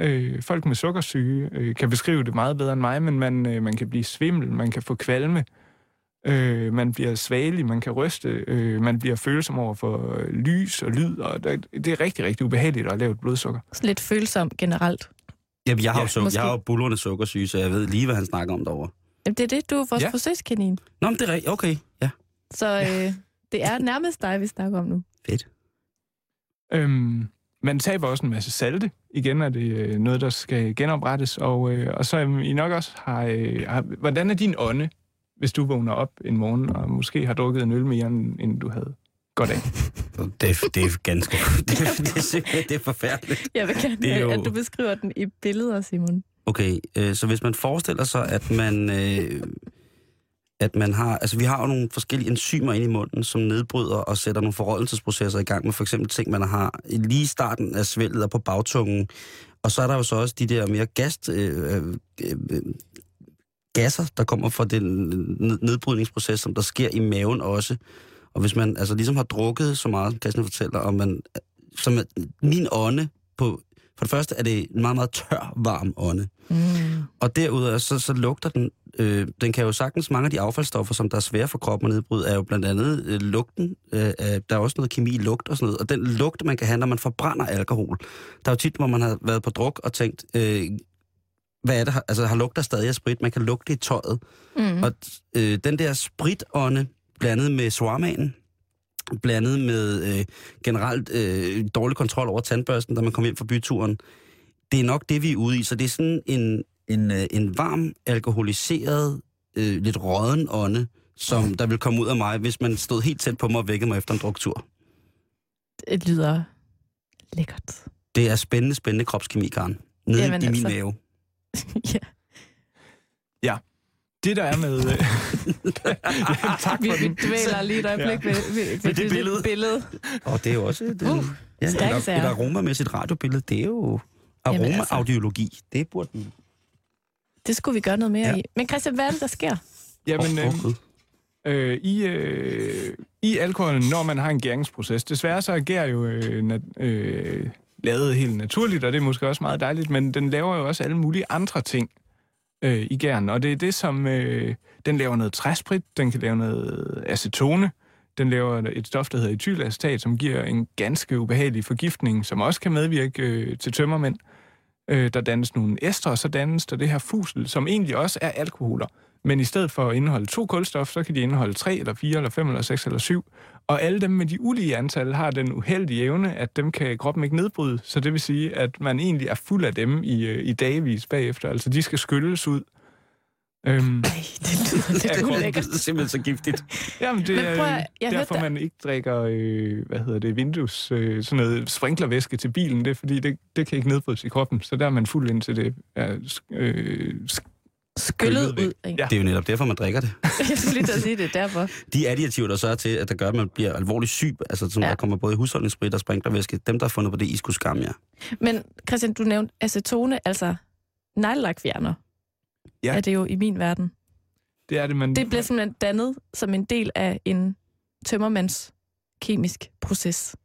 Øh, folk med sukkersyge øh, kan beskrive det meget bedre end mig, men man, øh, man kan blive svimmel, man kan få kvalme, øh, man bliver svagelig, man kan ryste, øh, man bliver følsom over for øh, lys og lyd, og det, det er rigtig, rigtig ubehageligt at have lavt blodsukker. Sådan lidt følsom generelt. Jamen, jeg har, Ja, jo måske. jeg har jo bullerne sukkersyge, så jeg ved lige, hvad han snakker om derovre. Jamen, det er det, du er vores ja. Forsøgskanin. Nå, men det er rigtigt. Okay, ja. Så øh, det er nærmest dig, vi snakker om nu. Fedt. Øhm, man taber også en masse salte. Igen er det øh, noget, der skal genoprettes. Og, øh, og så er I nok også har, øh, har... Hvordan er din ånde, hvis du vågner op en morgen og måske har drukket en øl mere, end, end du havde godt af? Det, er- det er ganske... Det, det, er simpelthen det er forfærdeligt. Jeg vil gerne Det er jo- at du beskriver den i billeder, Simon. Okay, øh, så hvis man forestiller sig, at man... Øh, at man har, altså vi har jo nogle forskellige enzymer inde i munden, som nedbryder og sætter nogle forrådelsesprocesser i gang med for eksempel ting, man har lige i starten af svælget og på bagtungen. Og så er der jo så også de der mere gast, øh, øh, øh, gasser, der kommer fra den nedbrydningsproces, som der sker i maven også. Og hvis man altså ligesom har drukket så meget, kan jeg fortælle og man, som min ånde på, for det første er det en meget, meget tør, varm ånde. Mm. Og derudover, så, så lugter den, øh, den kan jo sagtens, mange af de affaldsstoffer, som der er svære for kroppen at nedbryde, er jo blandt andet øh, lugten. Øh, der er også noget kemi i lugt og sådan noget. Og den lugt, man kan have, når man forbrænder alkohol. Der er jo tit, hvor man har været på druk og tænkt, øh, hvad er det? Altså, har lugter stadig af sprit. Man kan lugte i tøjet. Mm. Og øh, den der spritånde, blandet med swarmanen, blandet med øh, generelt øh, dårlig kontrol over tandbørsten, da man kommer hjem fra byturen, det er nok det, vi er ude i. Så det er sådan en, en, øh, en varm, alkoholiseret, øh, lidt råden ånde, som der vil komme ud af mig, hvis man stod helt tæt på mig og vækkede mig efter en druktur. Det lyder lækkert. Det er spændende, spændende kropskemi, Karen. Nede Jamen i altså. min mave. ja. Ja. Det, der er med... Øh, ja, tak for vi, vi dvæler lige et øjeblik ja. ved, ved, ved, ved det, det billede. billede. Og det er jo også et, uh, ja, et, et aromamæssigt radiobillede. Det er jo aroma-audiologi. Altså. Det burde vi... Det skulle vi gøre noget mere ja. i. Men Christian, hvad er det, der sker? Jamen, oh, oh, øh, i, øh, i alkoholen, når man har en gæringsproces, desværre så agerer jo øh, nat, øh, lavet helt naturligt, og det er måske også meget dejligt, men den laver jo også alle mulige andre ting øh, i gæren, og det er det, som... Øh, den laver noget træsprit, den kan lave noget acetone, den laver et stof, der hedder etylacetat, som giver en ganske ubehagelig forgiftning, som også kan medvirke øh, til tømmermænd. Øh, der dannes nogle ester, og så dannes der det her fusel, som egentlig også er alkoholer. Men i stedet for at indeholde to kulstof, så kan de indeholde tre, eller fire, eller fem, eller seks, eller syv. Og alle dem med de ulige antal har den uheldige evne, at dem kan kroppen ikke nedbryde. Så det vil sige, at man egentlig er fuld af dem i, øh, i dagvis bagefter. Altså de skal skylles ud. Øhm, Ej, det lyder lidt ja, ulækkert. Det er simpelthen så giftigt. Jamen, det er jeg, jeg derfor, man ikke drikker, øh, hvad hedder det, Windows, øh, sådan noget sprinklervæske til bilen. Det er, fordi det, det kan ikke nedbrydes i kroppen. Så der er man fuld indtil det er øh, skyllet ud. Ja. Det er jo netop derfor, man drikker det. jeg skulle lige til at sige det, derfor. De additiver, der så er til, at der gør, at man bliver alvorligt syg, altså som ja. der kommer både husholdningssprit og sprinklervæske, dem, der har fundet på det, I skulle skamme jer. Men Christian, du nævnte acetone, altså neglelakfjerner ja. er det jo i min verden. Det er det, man... Det bliver simpelthen dannet som en del af en tømmermands kemisk proces.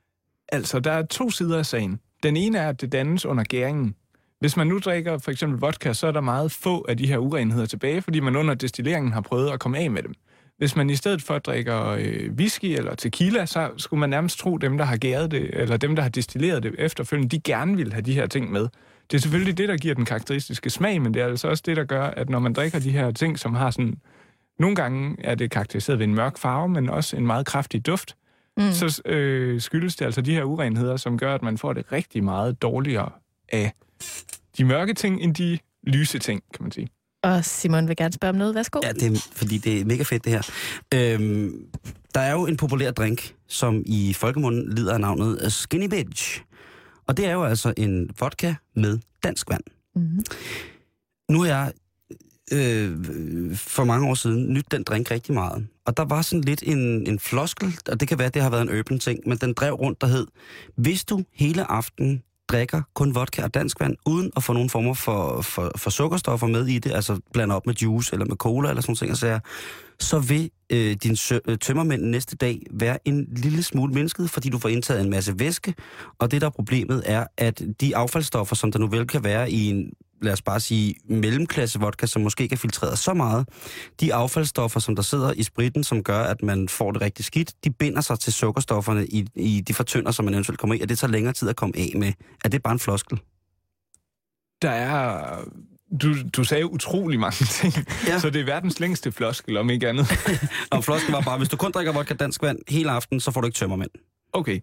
Altså, der er to sider af sagen. Den ene er, at det dannes under gæringen. Hvis man nu drikker for eksempel vodka, så er der meget få af de her urenheder tilbage, fordi man under destilleringen har prøvet at komme af med dem. Hvis man i stedet for drikker øh, whisky eller tequila, så skulle man nærmest tro, dem, der har gæret det, eller dem, der har destilleret det efterfølgende, de gerne vil have de her ting med. Det er selvfølgelig det, der giver den karakteristiske smag, men det er altså også det, der gør, at når man drikker de her ting, som har sådan... Nogle gange er det karakteriseret ved en mørk farve, men også en meget kraftig duft. Mm. Så øh, skyldes det altså de her urenheder, som gør, at man får det rigtig meget dårligere af de mørke ting, end de lyse ting, kan man sige. Og Simon vil gerne spørge om noget. Værsgo. Ja, det er, fordi det er mega fedt, det her. Øhm, der er jo en populær drink, som i folkemunden lider af navnet Skinny Bitch. Og det er jo altså en vodka med dansk vand. Mm-hmm. Nu har jeg øh, for mange år siden nyt den drink rigtig meget. Og der var sådan lidt en, en floskel, og det kan være, at det har været en urban ting, men den drev rundt, der hed, hvis du hele aften drikker kun vodka og dansk vand, uden at få nogen former for, for, for sukkerstoffer med i det, altså blander op med juice eller med cola eller sådan noget, så, så vil øh, din sø, øh, tømmermænd næste dag være en lille smule mennesket, fordi du får indtaget en masse væske, og det der er problemet er, at de affaldsstoffer, som der nu vel kan være i en lad os bare sige, mellemklasse vodka, som måske ikke er filtreret så meget, de affaldsstoffer, som der sidder i spritten, som gør, at man får det rigtig skidt, de binder sig til sukkerstofferne i, i de fortynder, som man eventuelt kommer i, og det tager længere tid at komme af med. Er det bare en floskel? Der er... Du, du sagde utrolig mange ting, ja. så det er verdens længste floskel, om ikke andet. og floskel var bare, hvis du kun drikker vodka dansk vand hele aften, så får du ikke tømmermænd. Okay.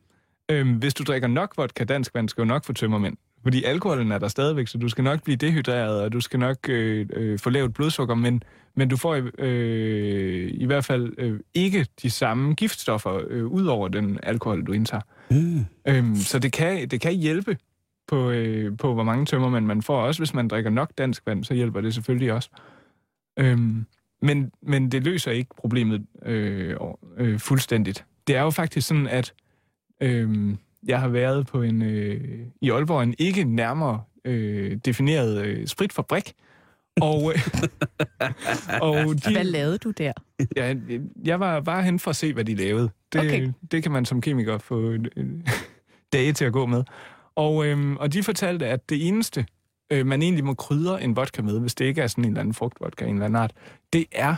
Øhm, hvis du drikker nok vodka dansk vand, skal du nok få tømmermænd. Fordi alkoholen er der stadigvæk, så du skal nok blive dehydreret, og du skal nok øh, øh, få lavt blodsukker, men, men du får øh, i hvert fald øh, ikke de samme giftstoffer øh, ud over den alkohol, du indtager. Mm. Øhm, så det kan, det kan hjælpe på, øh, på, hvor mange tømmer man, man får. Også hvis man drikker nok dansk vand, så hjælper det selvfølgelig også. Øhm, men, men det løser ikke problemet øh, øh, fuldstændigt. Det er jo faktisk sådan, at... Øh, jeg har været på en øh, i Aalborg en ikke nærmere øh, defineret øh, spritfabrik, og, øh, og de, Hvad lavede du der? ja, jeg var bare hen for at se, hvad de lavede. Det, Okay. det kan man som kemiker få øh, dage til at gå med. Og, øhm, og de fortalte, at det eneste, øh, man egentlig må krydre en vodka med, hvis det ikke er sådan en eller anden frugtvodka en eller anden art, det er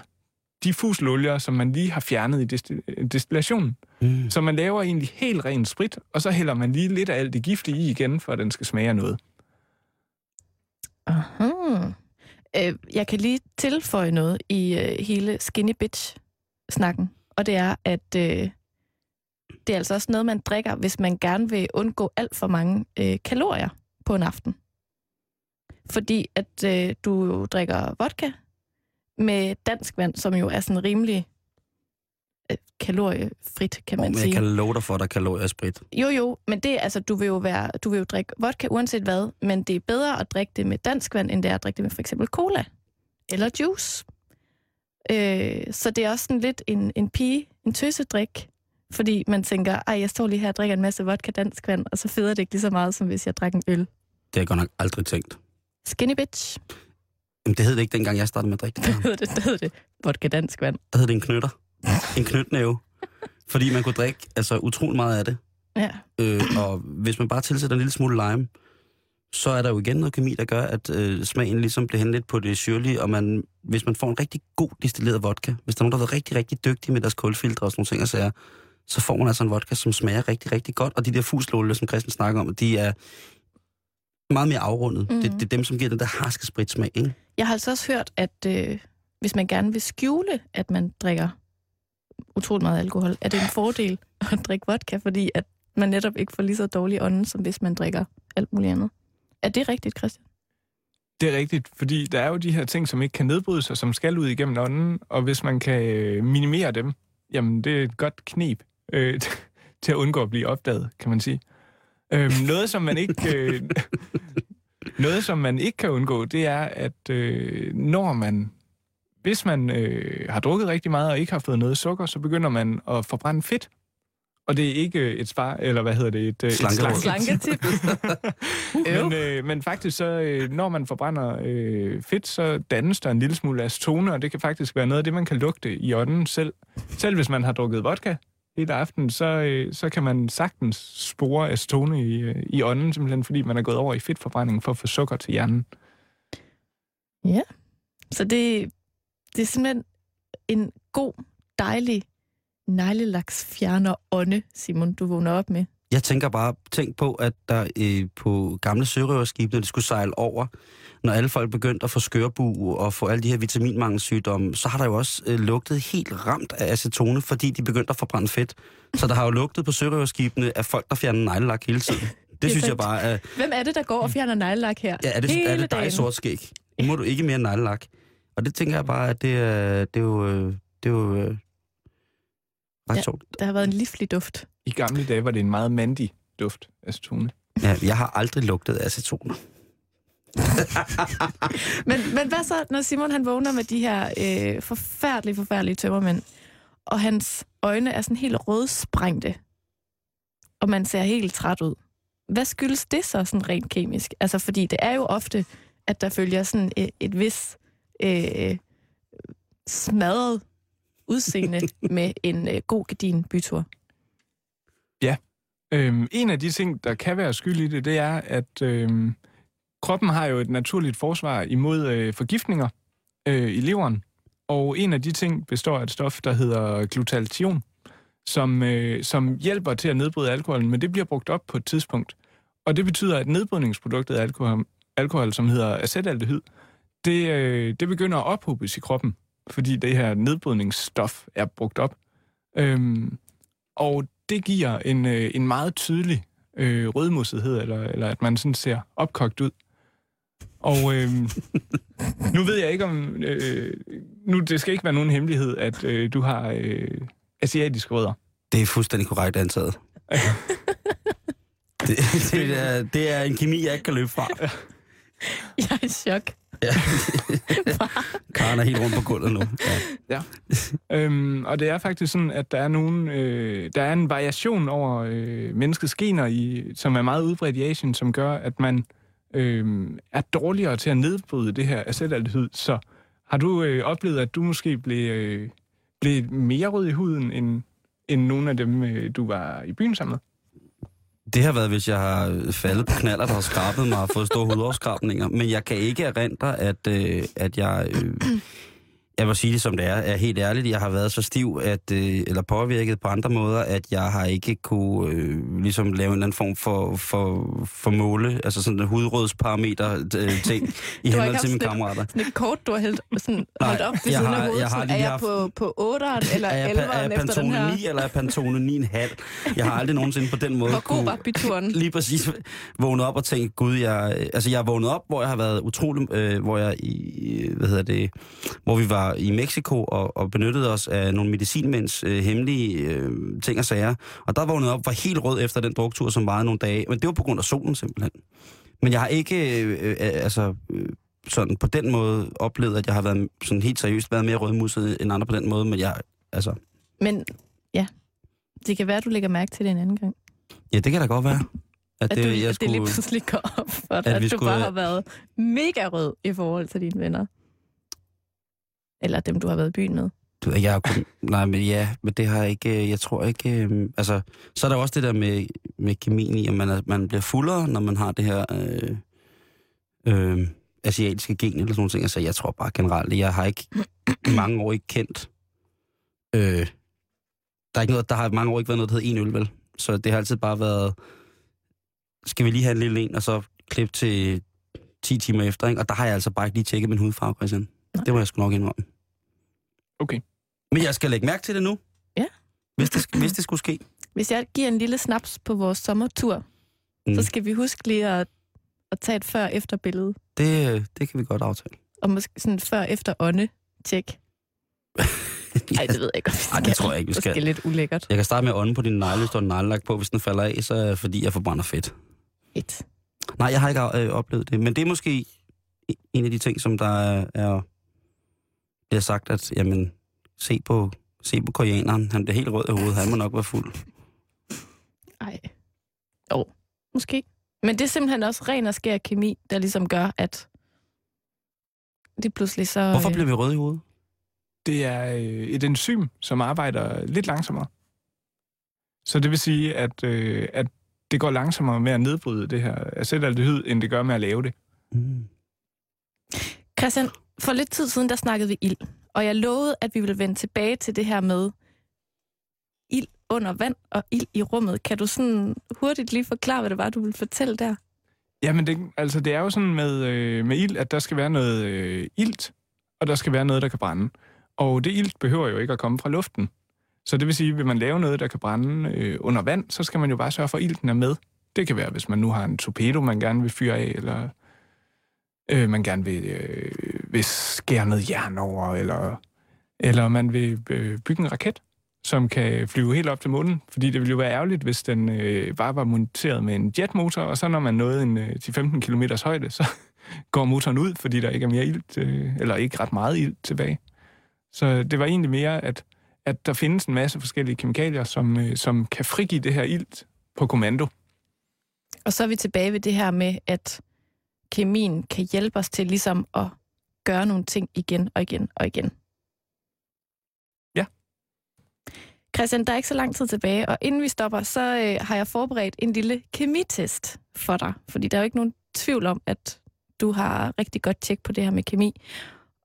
de fuselolier, som man lige har fjernet i desti- destillationen. Mm. Så man laver egentlig helt ren sprit, og så hælder man lige lidt af alt det giftige i igen, for at den skal smage af noget. Aha. Øh, jeg kan lige tilføje noget i øh, hele Skinny Bitch-snakken, og det er, at øh, det er altså også noget, man drikker, hvis man gerne vil undgå alt for mange øh, kalorier på en aften. Fordi at øh, du jo drikker vodka med dansk vand, som jo er sådan rimelig øh, kaloriefrit, kan man Men sige. jeg kan love dig for, at der er kalorier i sprit. Jo, jo, men det altså, du vil jo være, du vil jo drikke vodka uanset hvad, men det er bedre at drikke det med dansk vand, end det er at drikke det med for eksempel cola eller juice. Øh, så det er også sådan lidt en, en pige, en tøsedrik, fordi man tænker, ej, jeg står lige her og drikker en masse vodka dansk vand, og så feder det ikke lige så meget, som hvis jeg drak en øl. Det har jeg godt nok aldrig tænkt. Skinny bitch. Jamen, det hed det ikke, dengang jeg startede med at drikke det. Der, hedder det? Det hedder det. Vodka dansk vand. der hed det en knytter. En knytnæve. Fordi man kunne drikke altså, utrolig meget af det. Ja. Øh, og hvis man bare tilsætter en lille smule lime, så er der jo igen noget kemi, der gør, at øh, smagen ligesom bliver hen lidt på det syrlige, og man, hvis man får en rigtig god destilleret vodka, hvis der er nogen, der har været rigtig, rigtig dygtige med deres kulfiltre og sådan nogle ting og sager, så får man altså en vodka, som smager rigtig, rigtig godt, og de der fuslåle, som Christian snakker om, de er meget mere afrundet. Mhm. Mm. Det, det, er dem, som giver den der harske spritsmag, ikke? Jeg har altså også hørt, at øh, hvis man gerne vil skjule, at man drikker utrolig meget alkohol, er det en fordel at drikke vodka, fordi at man netop ikke får lige så dårlig ånde, som hvis man drikker alt muligt andet. Er det rigtigt, Christian? Det er rigtigt, fordi der er jo de her ting, som ikke kan nedbrydes, og som skal ud igennem ånden, og hvis man kan øh, minimere dem, jamen det er et godt knep øh, til at undgå at blive opdaget, kan man sige. Øhm, noget, som man ikke... Øh, noget, som man ikke kan undgå, det er, at øh, når man... Hvis man øh, har drukket rigtig meget og ikke har fået noget sukker, så begynder man at forbrænde fedt. Og det er ikke et spar, eller hvad hedder det? Et, øh, et Slanketip. Men, øh, men faktisk så, øh, når man forbrænder øh, fedt, så dannes der en lille smule acetone, og det kan faktisk være noget af det, man kan lugte i ånden selv. Selv hvis man har drukket vodka hele aften, så, øh, så kan man sagtens spore acetone i, øh, i ånden, simpelthen fordi man er gået over i fedtforbrænding for at få sukker til hjernen. Så det, det er simpelthen en god, dejlig neglelaks fjerner ånde, Simon, du vågner op med. Jeg tænker bare, tænk på, at der øh, på gamle sørøverskibe, når de skulle sejle over, når alle folk begyndte at få skørbu og få alle de her vitaminmangelsygdomme, så har der jo også øh, lugtet helt ramt af acetone, fordi de begyndte at forbrænde fedt. Så der har jo lugtet på sørøverskibene af folk, der fjerner neglelak hele tiden. Det, det synes jeg bare er... Hvem er det, der går og fjerner neglelak her? Ja, er det, Hele er det dig, dagen. sort skæg? Nu må du ikke mere neglelak. Og det tænker jeg bare, at det er, det er jo... øh, Det er jo øh, ret Ja. sjovt. Der har været en livlig duft. I gamle dage var det en meget mandig duft, acetone. Ja, jeg har aldrig lugtet af acetoner. Men, men hvad så, når Simon han vågner med de her øh, forfærdelige, forfærdelige tømmermænd, og hans øjne er sådan helt rødsprængte, og man ser helt træt ud. Hvad skyldes det så sådan rent kemisk? Altså, fordi det er jo ofte, at der følger sådan et, et vis øh, smadret udseende med en øh, god gedin bytur. Ja. Øhm, en af de ting, der kan være skyld i det, det er, at øhm, kroppen har jo et naturligt forsvar imod øh, forgiftninger øh, i leveren. Og en af de ting består af et stof, der hedder glutathion, som, øh, som hjælper til at nedbryde alkoholen, men det bliver brugt op på et tidspunkt. Og det betyder, at nedbrydningsproduktet af alkohol, alkohol som hedder acetaldehyd, det, øh, det begynder at ophobes i kroppen, fordi det her nedbrydningsstof er brugt op. Øhm, og det giver en, øh, en meget tydelig øh, rødmussethed, eller, eller at man sådan ser opkogt ud. Og øh, nu ved jeg ikke om... Øh, nu, det skal ikke være nogen hemmelighed, at øh, du har øh, asiatiske rødder. Det er fuldstændig korrekt antaget. det, det, er, det er en kemi, jeg ikke kan løbe fra. Jeg er i chok. Ja. Karen er helt rundt på gulvet nu. Ja. Øhm, og det er faktisk sådan, at der er, nogen, øh, der er en variation over øh, menneskets gener, i, som er meget udbredt i Asien, som gør, at man øh, er dårligere til at nedbryde det her acetaldehyd. Så har du øh, oplevet, at du måske blev, øh, blev mere rød i huden, end, end nogle af dem, øh, du var i byen sammen med? Det har været, hvis jeg har faldet på knaller, der har skrabet mig og fået store hudafskrabninger. Men jeg kan ikke erindre, at, øh, at jeg... Øh, jeg må sige det som det er, er helt ærligt. Jeg har været så stiv, at, øh, eller påvirket på andre måder, at jeg har ikke kunne øh, ligesom lave en eller anden form for, for, for måle, altså sådan en hudrådsparameter øh, ting i henhold til mine kammerater. Sådan et kort, du har hældt, sådan, holdt op ved siden af hovedet. Jeg har er jeg på, på 8'eren eller 11'eren efter den her? 9 eller er Pantone 9,5? Jeg har aldrig nogensinde på den måde Hvor god var byturen? Lige præcis vågnet op og tænkt, gud, jeg, altså jeg er vågnet op, hvor jeg har været utrolig, øh, hvor jeg i, hvad hedder det, hvor vi var i Mexico og, og benyttede os af nogle medicinmænds øh, hemmelige øh, ting og sager. Og der vågnede op, var helt rød efter den druktur, som varede nogle dage. Men det var på grund af solen simpelthen. Men jeg har ikke øh, øh, altså, øh, sådan på den måde oplevet, at jeg har været sådan helt seriøst været mere rødmusset end andre på den måde. Men jeg, altså... Men ja, det kan være, at du lægger mærke til det en anden gang. Ja, det kan da godt være. At, at, det, du, jeg at skulle, det lige pludselig går op for dig, at, at du skulle, bare har været mega rød i forhold til dine venner. Eller dem, du har været i byen med? Du, jeg har kun, nej, men ja, men det har ikke, øh, jeg tror ikke, øh, altså, så er der også det der med, med kemien i, at man, er, man bliver fuldere, når man har det her øh, øh, asiatiske gen eller sådan noget. Så Altså, jeg tror bare generelt, jeg har ikke i mange år ikke kendt, øh, der er ikke noget, der har mange år ikke været noget, der hedder en øl, vel? Så det har altid bare været, skal vi lige have en lille en, og så klip til 10 timer efter, ikke? Og der har jeg altså bare ikke lige tjekket min hudfarve, Christian. Nej. Det må jeg sgu nok indrømme. Okay. Men jeg skal lægge mærke til det nu. Ja. Hvis det, hvis det skulle ske. Hvis jeg giver en lille snaps på vores sommertur, mm. så skal vi huske lige at, at tage et før-efter billede. Det, det kan vi godt aftale. Og måske sådan før-efter ånde tjek. Nej, det ved jeg ikke, Ej, det tror jeg ikke, vi skal. Det er lidt ulækkert. Jeg kan starte med at ånde på din negle, hvis du har neglelagt på. Hvis den falder af, så er det fordi, jeg forbrænder fedt. Fedt. Nej, jeg har ikke øh, oplevet det. Men det er måske en af de ting, som der er, bliver sagt, at jamen, se på, se på koreaneren. Han bliver helt rød i hovedet. Han må nok være fuld. Nej. Jo, måske. Men det er simpelthen også ren og skær kemi, der ligesom gør, at det pludselig så... Hvorfor bliver vi røde i hovedet? Det er øh, et enzym, som arbejder lidt langsommere. Så det vil sige, at, øh, at det går langsommere med at nedbryde det her acetaldehyd, end det gør med at lave det. Mm. Christian, for lidt tid siden, der snakkede vi ild. Og jeg lovede, at vi ville vende tilbage til det her med ild under vand og ild i rummet. Kan du sådan hurtigt lige forklare, hvad det var, du ville fortælle der? Jamen, det, altså, det er jo sådan med, øh, med ild, at der skal være noget øh, ilt, og der skal være noget, der kan brænde. Og det ilt behøver jo ikke at komme fra luften. Så det vil sige, at vil man lave noget, der kan brænde øh, under vand, så skal man jo bare sørge for, at ilten er med. Det kan være, hvis man nu har en torpedo, man gerne vil fyre af, eller øh, man gerne vil, øh, vil skære noget jern over, eller, eller man vil øh, bygge en raket, som kan flyve helt op til månen. Fordi det ville jo være ærgerligt, hvis den øh, bare var monteret med en jetmotor, og så når man nåede en øh, 10-15 km højde, så går motoren ud, fordi der ikke er mere ilt, øh, eller ikke ret meget ilt tilbage. Så det var egentlig mere, at, at der findes en masse forskellige kemikalier, som, øh, som kan frigive det her ilt på kommando. Og så er vi tilbage ved det her med, at kemien kan hjælpe os til ligesom at gøre nogle ting igen og igen og igen. Ja. Christian, der er ikke så lang tid tilbage, og inden vi stopper, så øh, har jeg forberedt en lille kemitest for dig. Fordi der er jo ikke nogen tvivl om, at du har rigtig godt tjek på det her med kemi.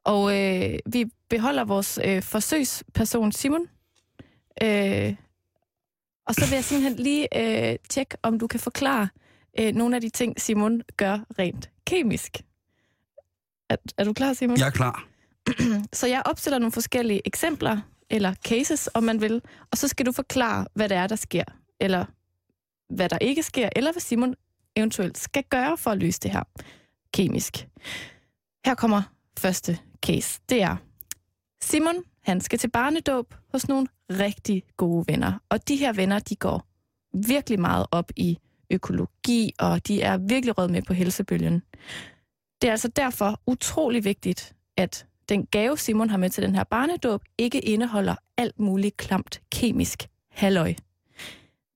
Og øh, vi beholder vores øh, forsøgsperson Simon. Øh, og så vil jeg simpelthen lige øh, tjekke, om du kan forklare øh, nogle af de ting, Simon gør rent kemisk. Er, er du klar, Simon? Jeg er klar. så jeg opstiller nogle forskellige eksempler, eller cases, om man vil, og så skal du forklare, hvad det er, der sker, eller hvad der ikke sker, eller hvad Simon eventuelt skal gøre for at løse det her kemisk. Her kommer første case. Det er, Simon, han skal til barnedåb hos nogle rigtig gode venner. Og de her venner, de går virkelig meget op i økologi, og de er virkelig rød med på helsebølgen. Det er altså derfor utrolig vigtigt, at den gave, Simon har med til den her barnedåb, ikke indeholder alt muligt klamt kemisk halløj.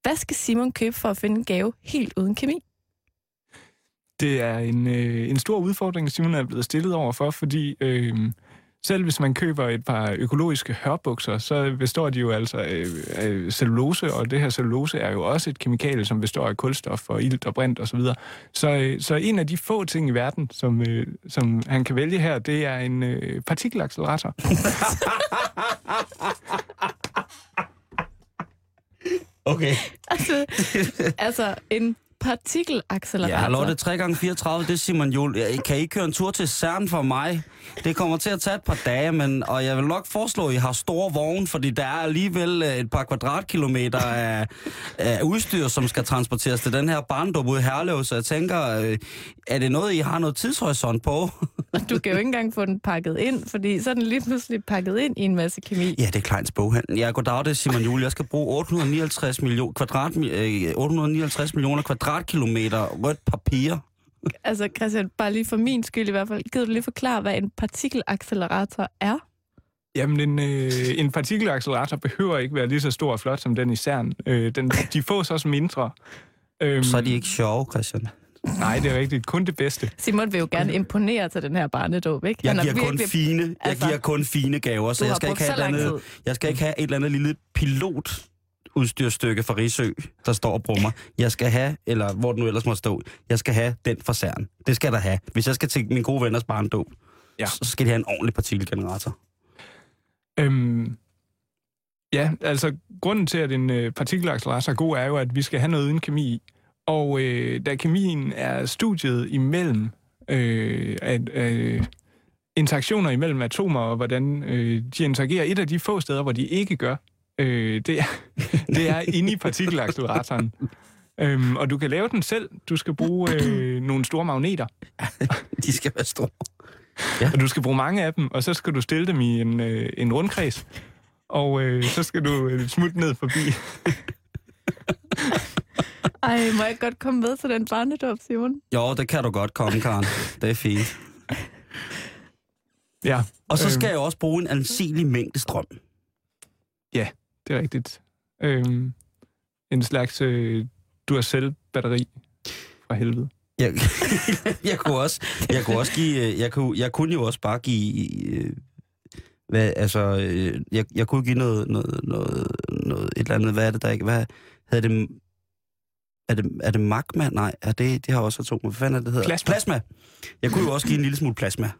Hvad skal Simon købe for at finde en gave helt uden kemi? Det er en, øh, en stor udfordring, Simon er blevet stillet over for, fordi øh, selv hvis man køber et par økologiske hørbukser, så består de jo altså af, cellulose, og det her cellulose er jo også et kemikalie, som består af kulstof og ilt og brint osv. Så, så, øh, så en af de få ting i verden, som, øh, som han kan vælge her, det er en øh, partikelaccelerator. Okay. Altså, altså en partikelaccelerator. Ja, er 3 gange 34 det er Simon Jul. Jeg- Kan I ikke køre en tur til CERN for mig? Det kommer til at tage et par dage, men, og jeg vil nok foreslå, at I har store vogne, fordi der er alligevel øh, et par kvadratkilometer af, af udstyr, som skal transporteres til den her barndom ude i Herlev, så jeg tænker, øh, er det noget, I har noget tidshorisont på? Du kan jo ikke engang få den pakket ind, fordi så er den lige pludselig pakket ind i en masse kemi. Ja, det er Kleins boghandel. Ja, goddag, det er Simon Jul. Jeg skal bruge 859, million, kvadrat, øh, 859 millioner kvadratkilometer rødt papir. Altså Christian, bare lige for min skyld i hvert fald, gider du lige forklare, hvad en partikelaccelerator er? Jamen, en, øh, en partikelaccelerator behøver ikke være lige så stor og flot som den i CERN. Øh, den, de fås også mindre. Øhm, Så er de ikke sjove, Christian. Nej, det er rigtigt. Kun det bedste. Simon vil jo gerne imponere til den her barnedåb, ikke? Jeg er giver, kun fine, jeg altså- giver kun fine gaver, så jeg skal, ikke have så et andet, jeg skal ikke have et eller andet lille pilot udstyrstykke fra Risø, der står og brummer. Jeg skal have, eller hvor det nu ellers må stå, jeg skal have den fra CERN. Det skal der have. Hvis jeg skal til min gode venners barndåb, Ja. så skal de have en ordentlig partikelgenerator. Øhm, ja, altså grunden til, at en øh, partikelaccelerator er god, er jo, at vi skal have noget uden kemi i. Og øh, da kemien er studiet imellem øh, at, øh, interaktioner imellem atomer, og hvordan øh, de interagerer, et af de få steder, hvor de ikke gør, øh, det, er, det er inde i partikelacceleratoren. Øhm, og du kan lave den selv. Du skal bruge øh, nogle store magneter, De skal være store. og du skal bruge mange af dem, og så skal du stille dem i en, øh, en rundkreds. Og øh, så skal du øh, smutte ned forbi. Ej, må jeg godt komme med til den barnedåb, Simon? Jo, det kan du godt komme, Karen. Det er fint. Ja, Og så skal jeg også bruge en anselig mængde strøm. Det er rigtigt. Øhm, en slags øh, Duracell-batteri fra helvede. Jeg, jeg, kunne også, jeg kunne også give, øh, jeg kunne, jeg kunne jo også bare give, øh, hvad, altså, øh, jeg, jeg kunne give noget, noget, noget, noget, et eller andet, hvad er det der ikke, hvad hedder det, er det, er det magma? Nej, er det, det har også atomer. Hvad fanden er det, det hedder? Plasma. plasma. Jeg kunne jo også give en lille smule plasma.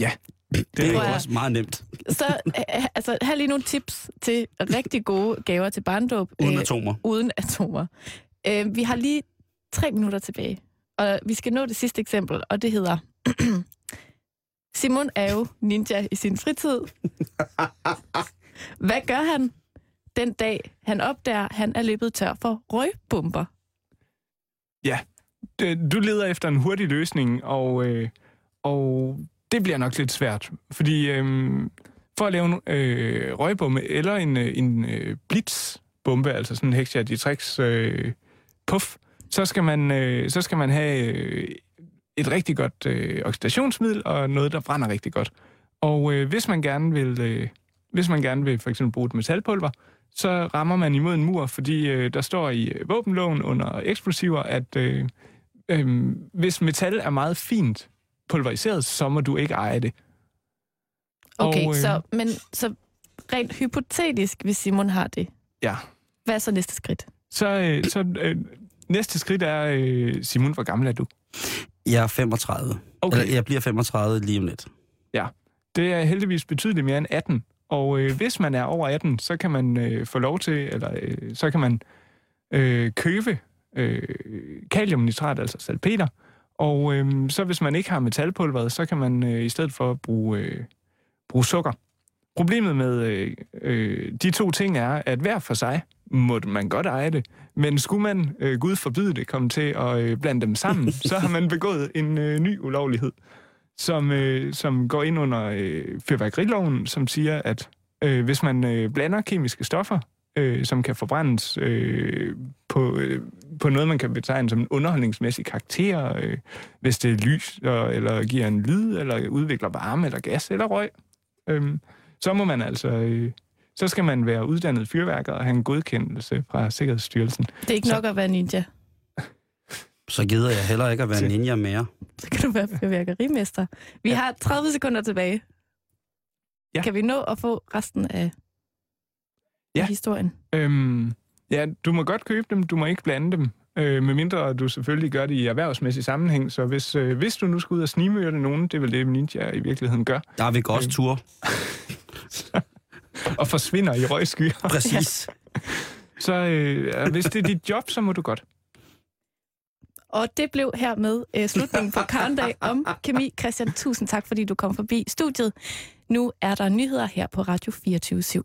Ja, Det, det er jo også meget nemt. Så øh, altså, her er lige nogle tips til rigtig gode gaver til barndåb. Uden øh, atomer. uden atomer. Øh, vi har lige tre minutter tilbage, og vi skal nå det sidste eksempel, og det hedder... Simon er jo ninja i sin fritid. Hvad gør han den dag, han opdager, han er løbet tør for røgbomber? Det- Du leder efter en hurtig løsning, og, øh, og det bliver nok lidt svært. Fordi øh, for at lave en øh, røgbombe eller en, øh, en øh, blitzbombe, altså sådan en Hexia Dietrix øh, puff, så skal man, øh, så skal man have øh, et rigtig godt øh, oxidationsmiddel og noget, der brænder rigtig godt. Og øh, hvis man gerne vil, øh, hvis man gerne vil for eksempel bruge et metalpulver, så rammer man imod en mur, fordi øh, der står i øh, våbenloven under eksplosiver, at øh, øh, hvis metal er meget fint pulveriseret, så må du ikke eje det. Okay, Og, øh, så, men så rent hypotetisk, hvis Simon har det, Ja. hvad er så næste skridt? Så, øh, så øh, næste skridt er, øh, Simon, hvor gammel er du? Jeg er 35. Okay. Eller, jeg bliver 35 lige om lidt. Det er heldigvis betydeligt mere end 18. Og øh, hvis man er over 18, så kan man øh, få lov til, eller øh, så kan man øh, købe øh, kaliumnitrat, altså salpeter. Og øh, så hvis man ikke har metalpulveret, så kan man øh, i stedet for bruge, øh, bruge sukker. Problemet med øh, øh, de to ting er, at hver for sig må man godt eje det, men skulle man, øh, Gud forbyde det, komme til at øh, blande dem sammen, så har man begået en øh, ny ulovlighed som, øh, som går ind under øh, fyrværkeriloven, som siger, at øh, hvis man øh, blander kemiske stoffer, øh, som kan forbrændes øh, på, øh, på noget, man kan betegne som en underholdningsmæssig karakter, øh, hvis det er lys, eller, giver en lyd, eller udvikler varme, eller gas, eller røg, øh, så må man altså... Øh, så skal man være uddannet fyrværker og have en godkendelse fra Sikkerhedsstyrelsen. Det er ikke Så- nok at være ninja. Så gider jeg heller ikke at være ninja mere. Så kan du være fyrværkerimester. Vi Ja. har 30 sekunder tilbage. Ja. Kan vi nå at få resten af, Ja. af historien? Øhm, ja, du må godt købe dem, du må ikke blande dem. Øh, medmindre du selvfølgelig gør det i erhvervsmæssig sammenhæng. Så hvis, øh, hvis du nu skal ud og snimøre nogen, det er vel det, ninja i virkeligheden gør, Der er vi også Øhm. tur. og forsvinder i røgskyer, Præcis. så øh, hvis det er dit job, så må du godt. Og det blev hermed øh, slutningen på Karndag om kemi. Christian, tusind tak, fordi du kom forbi studiet. Nu er der nyheder her på Radio 24 /7.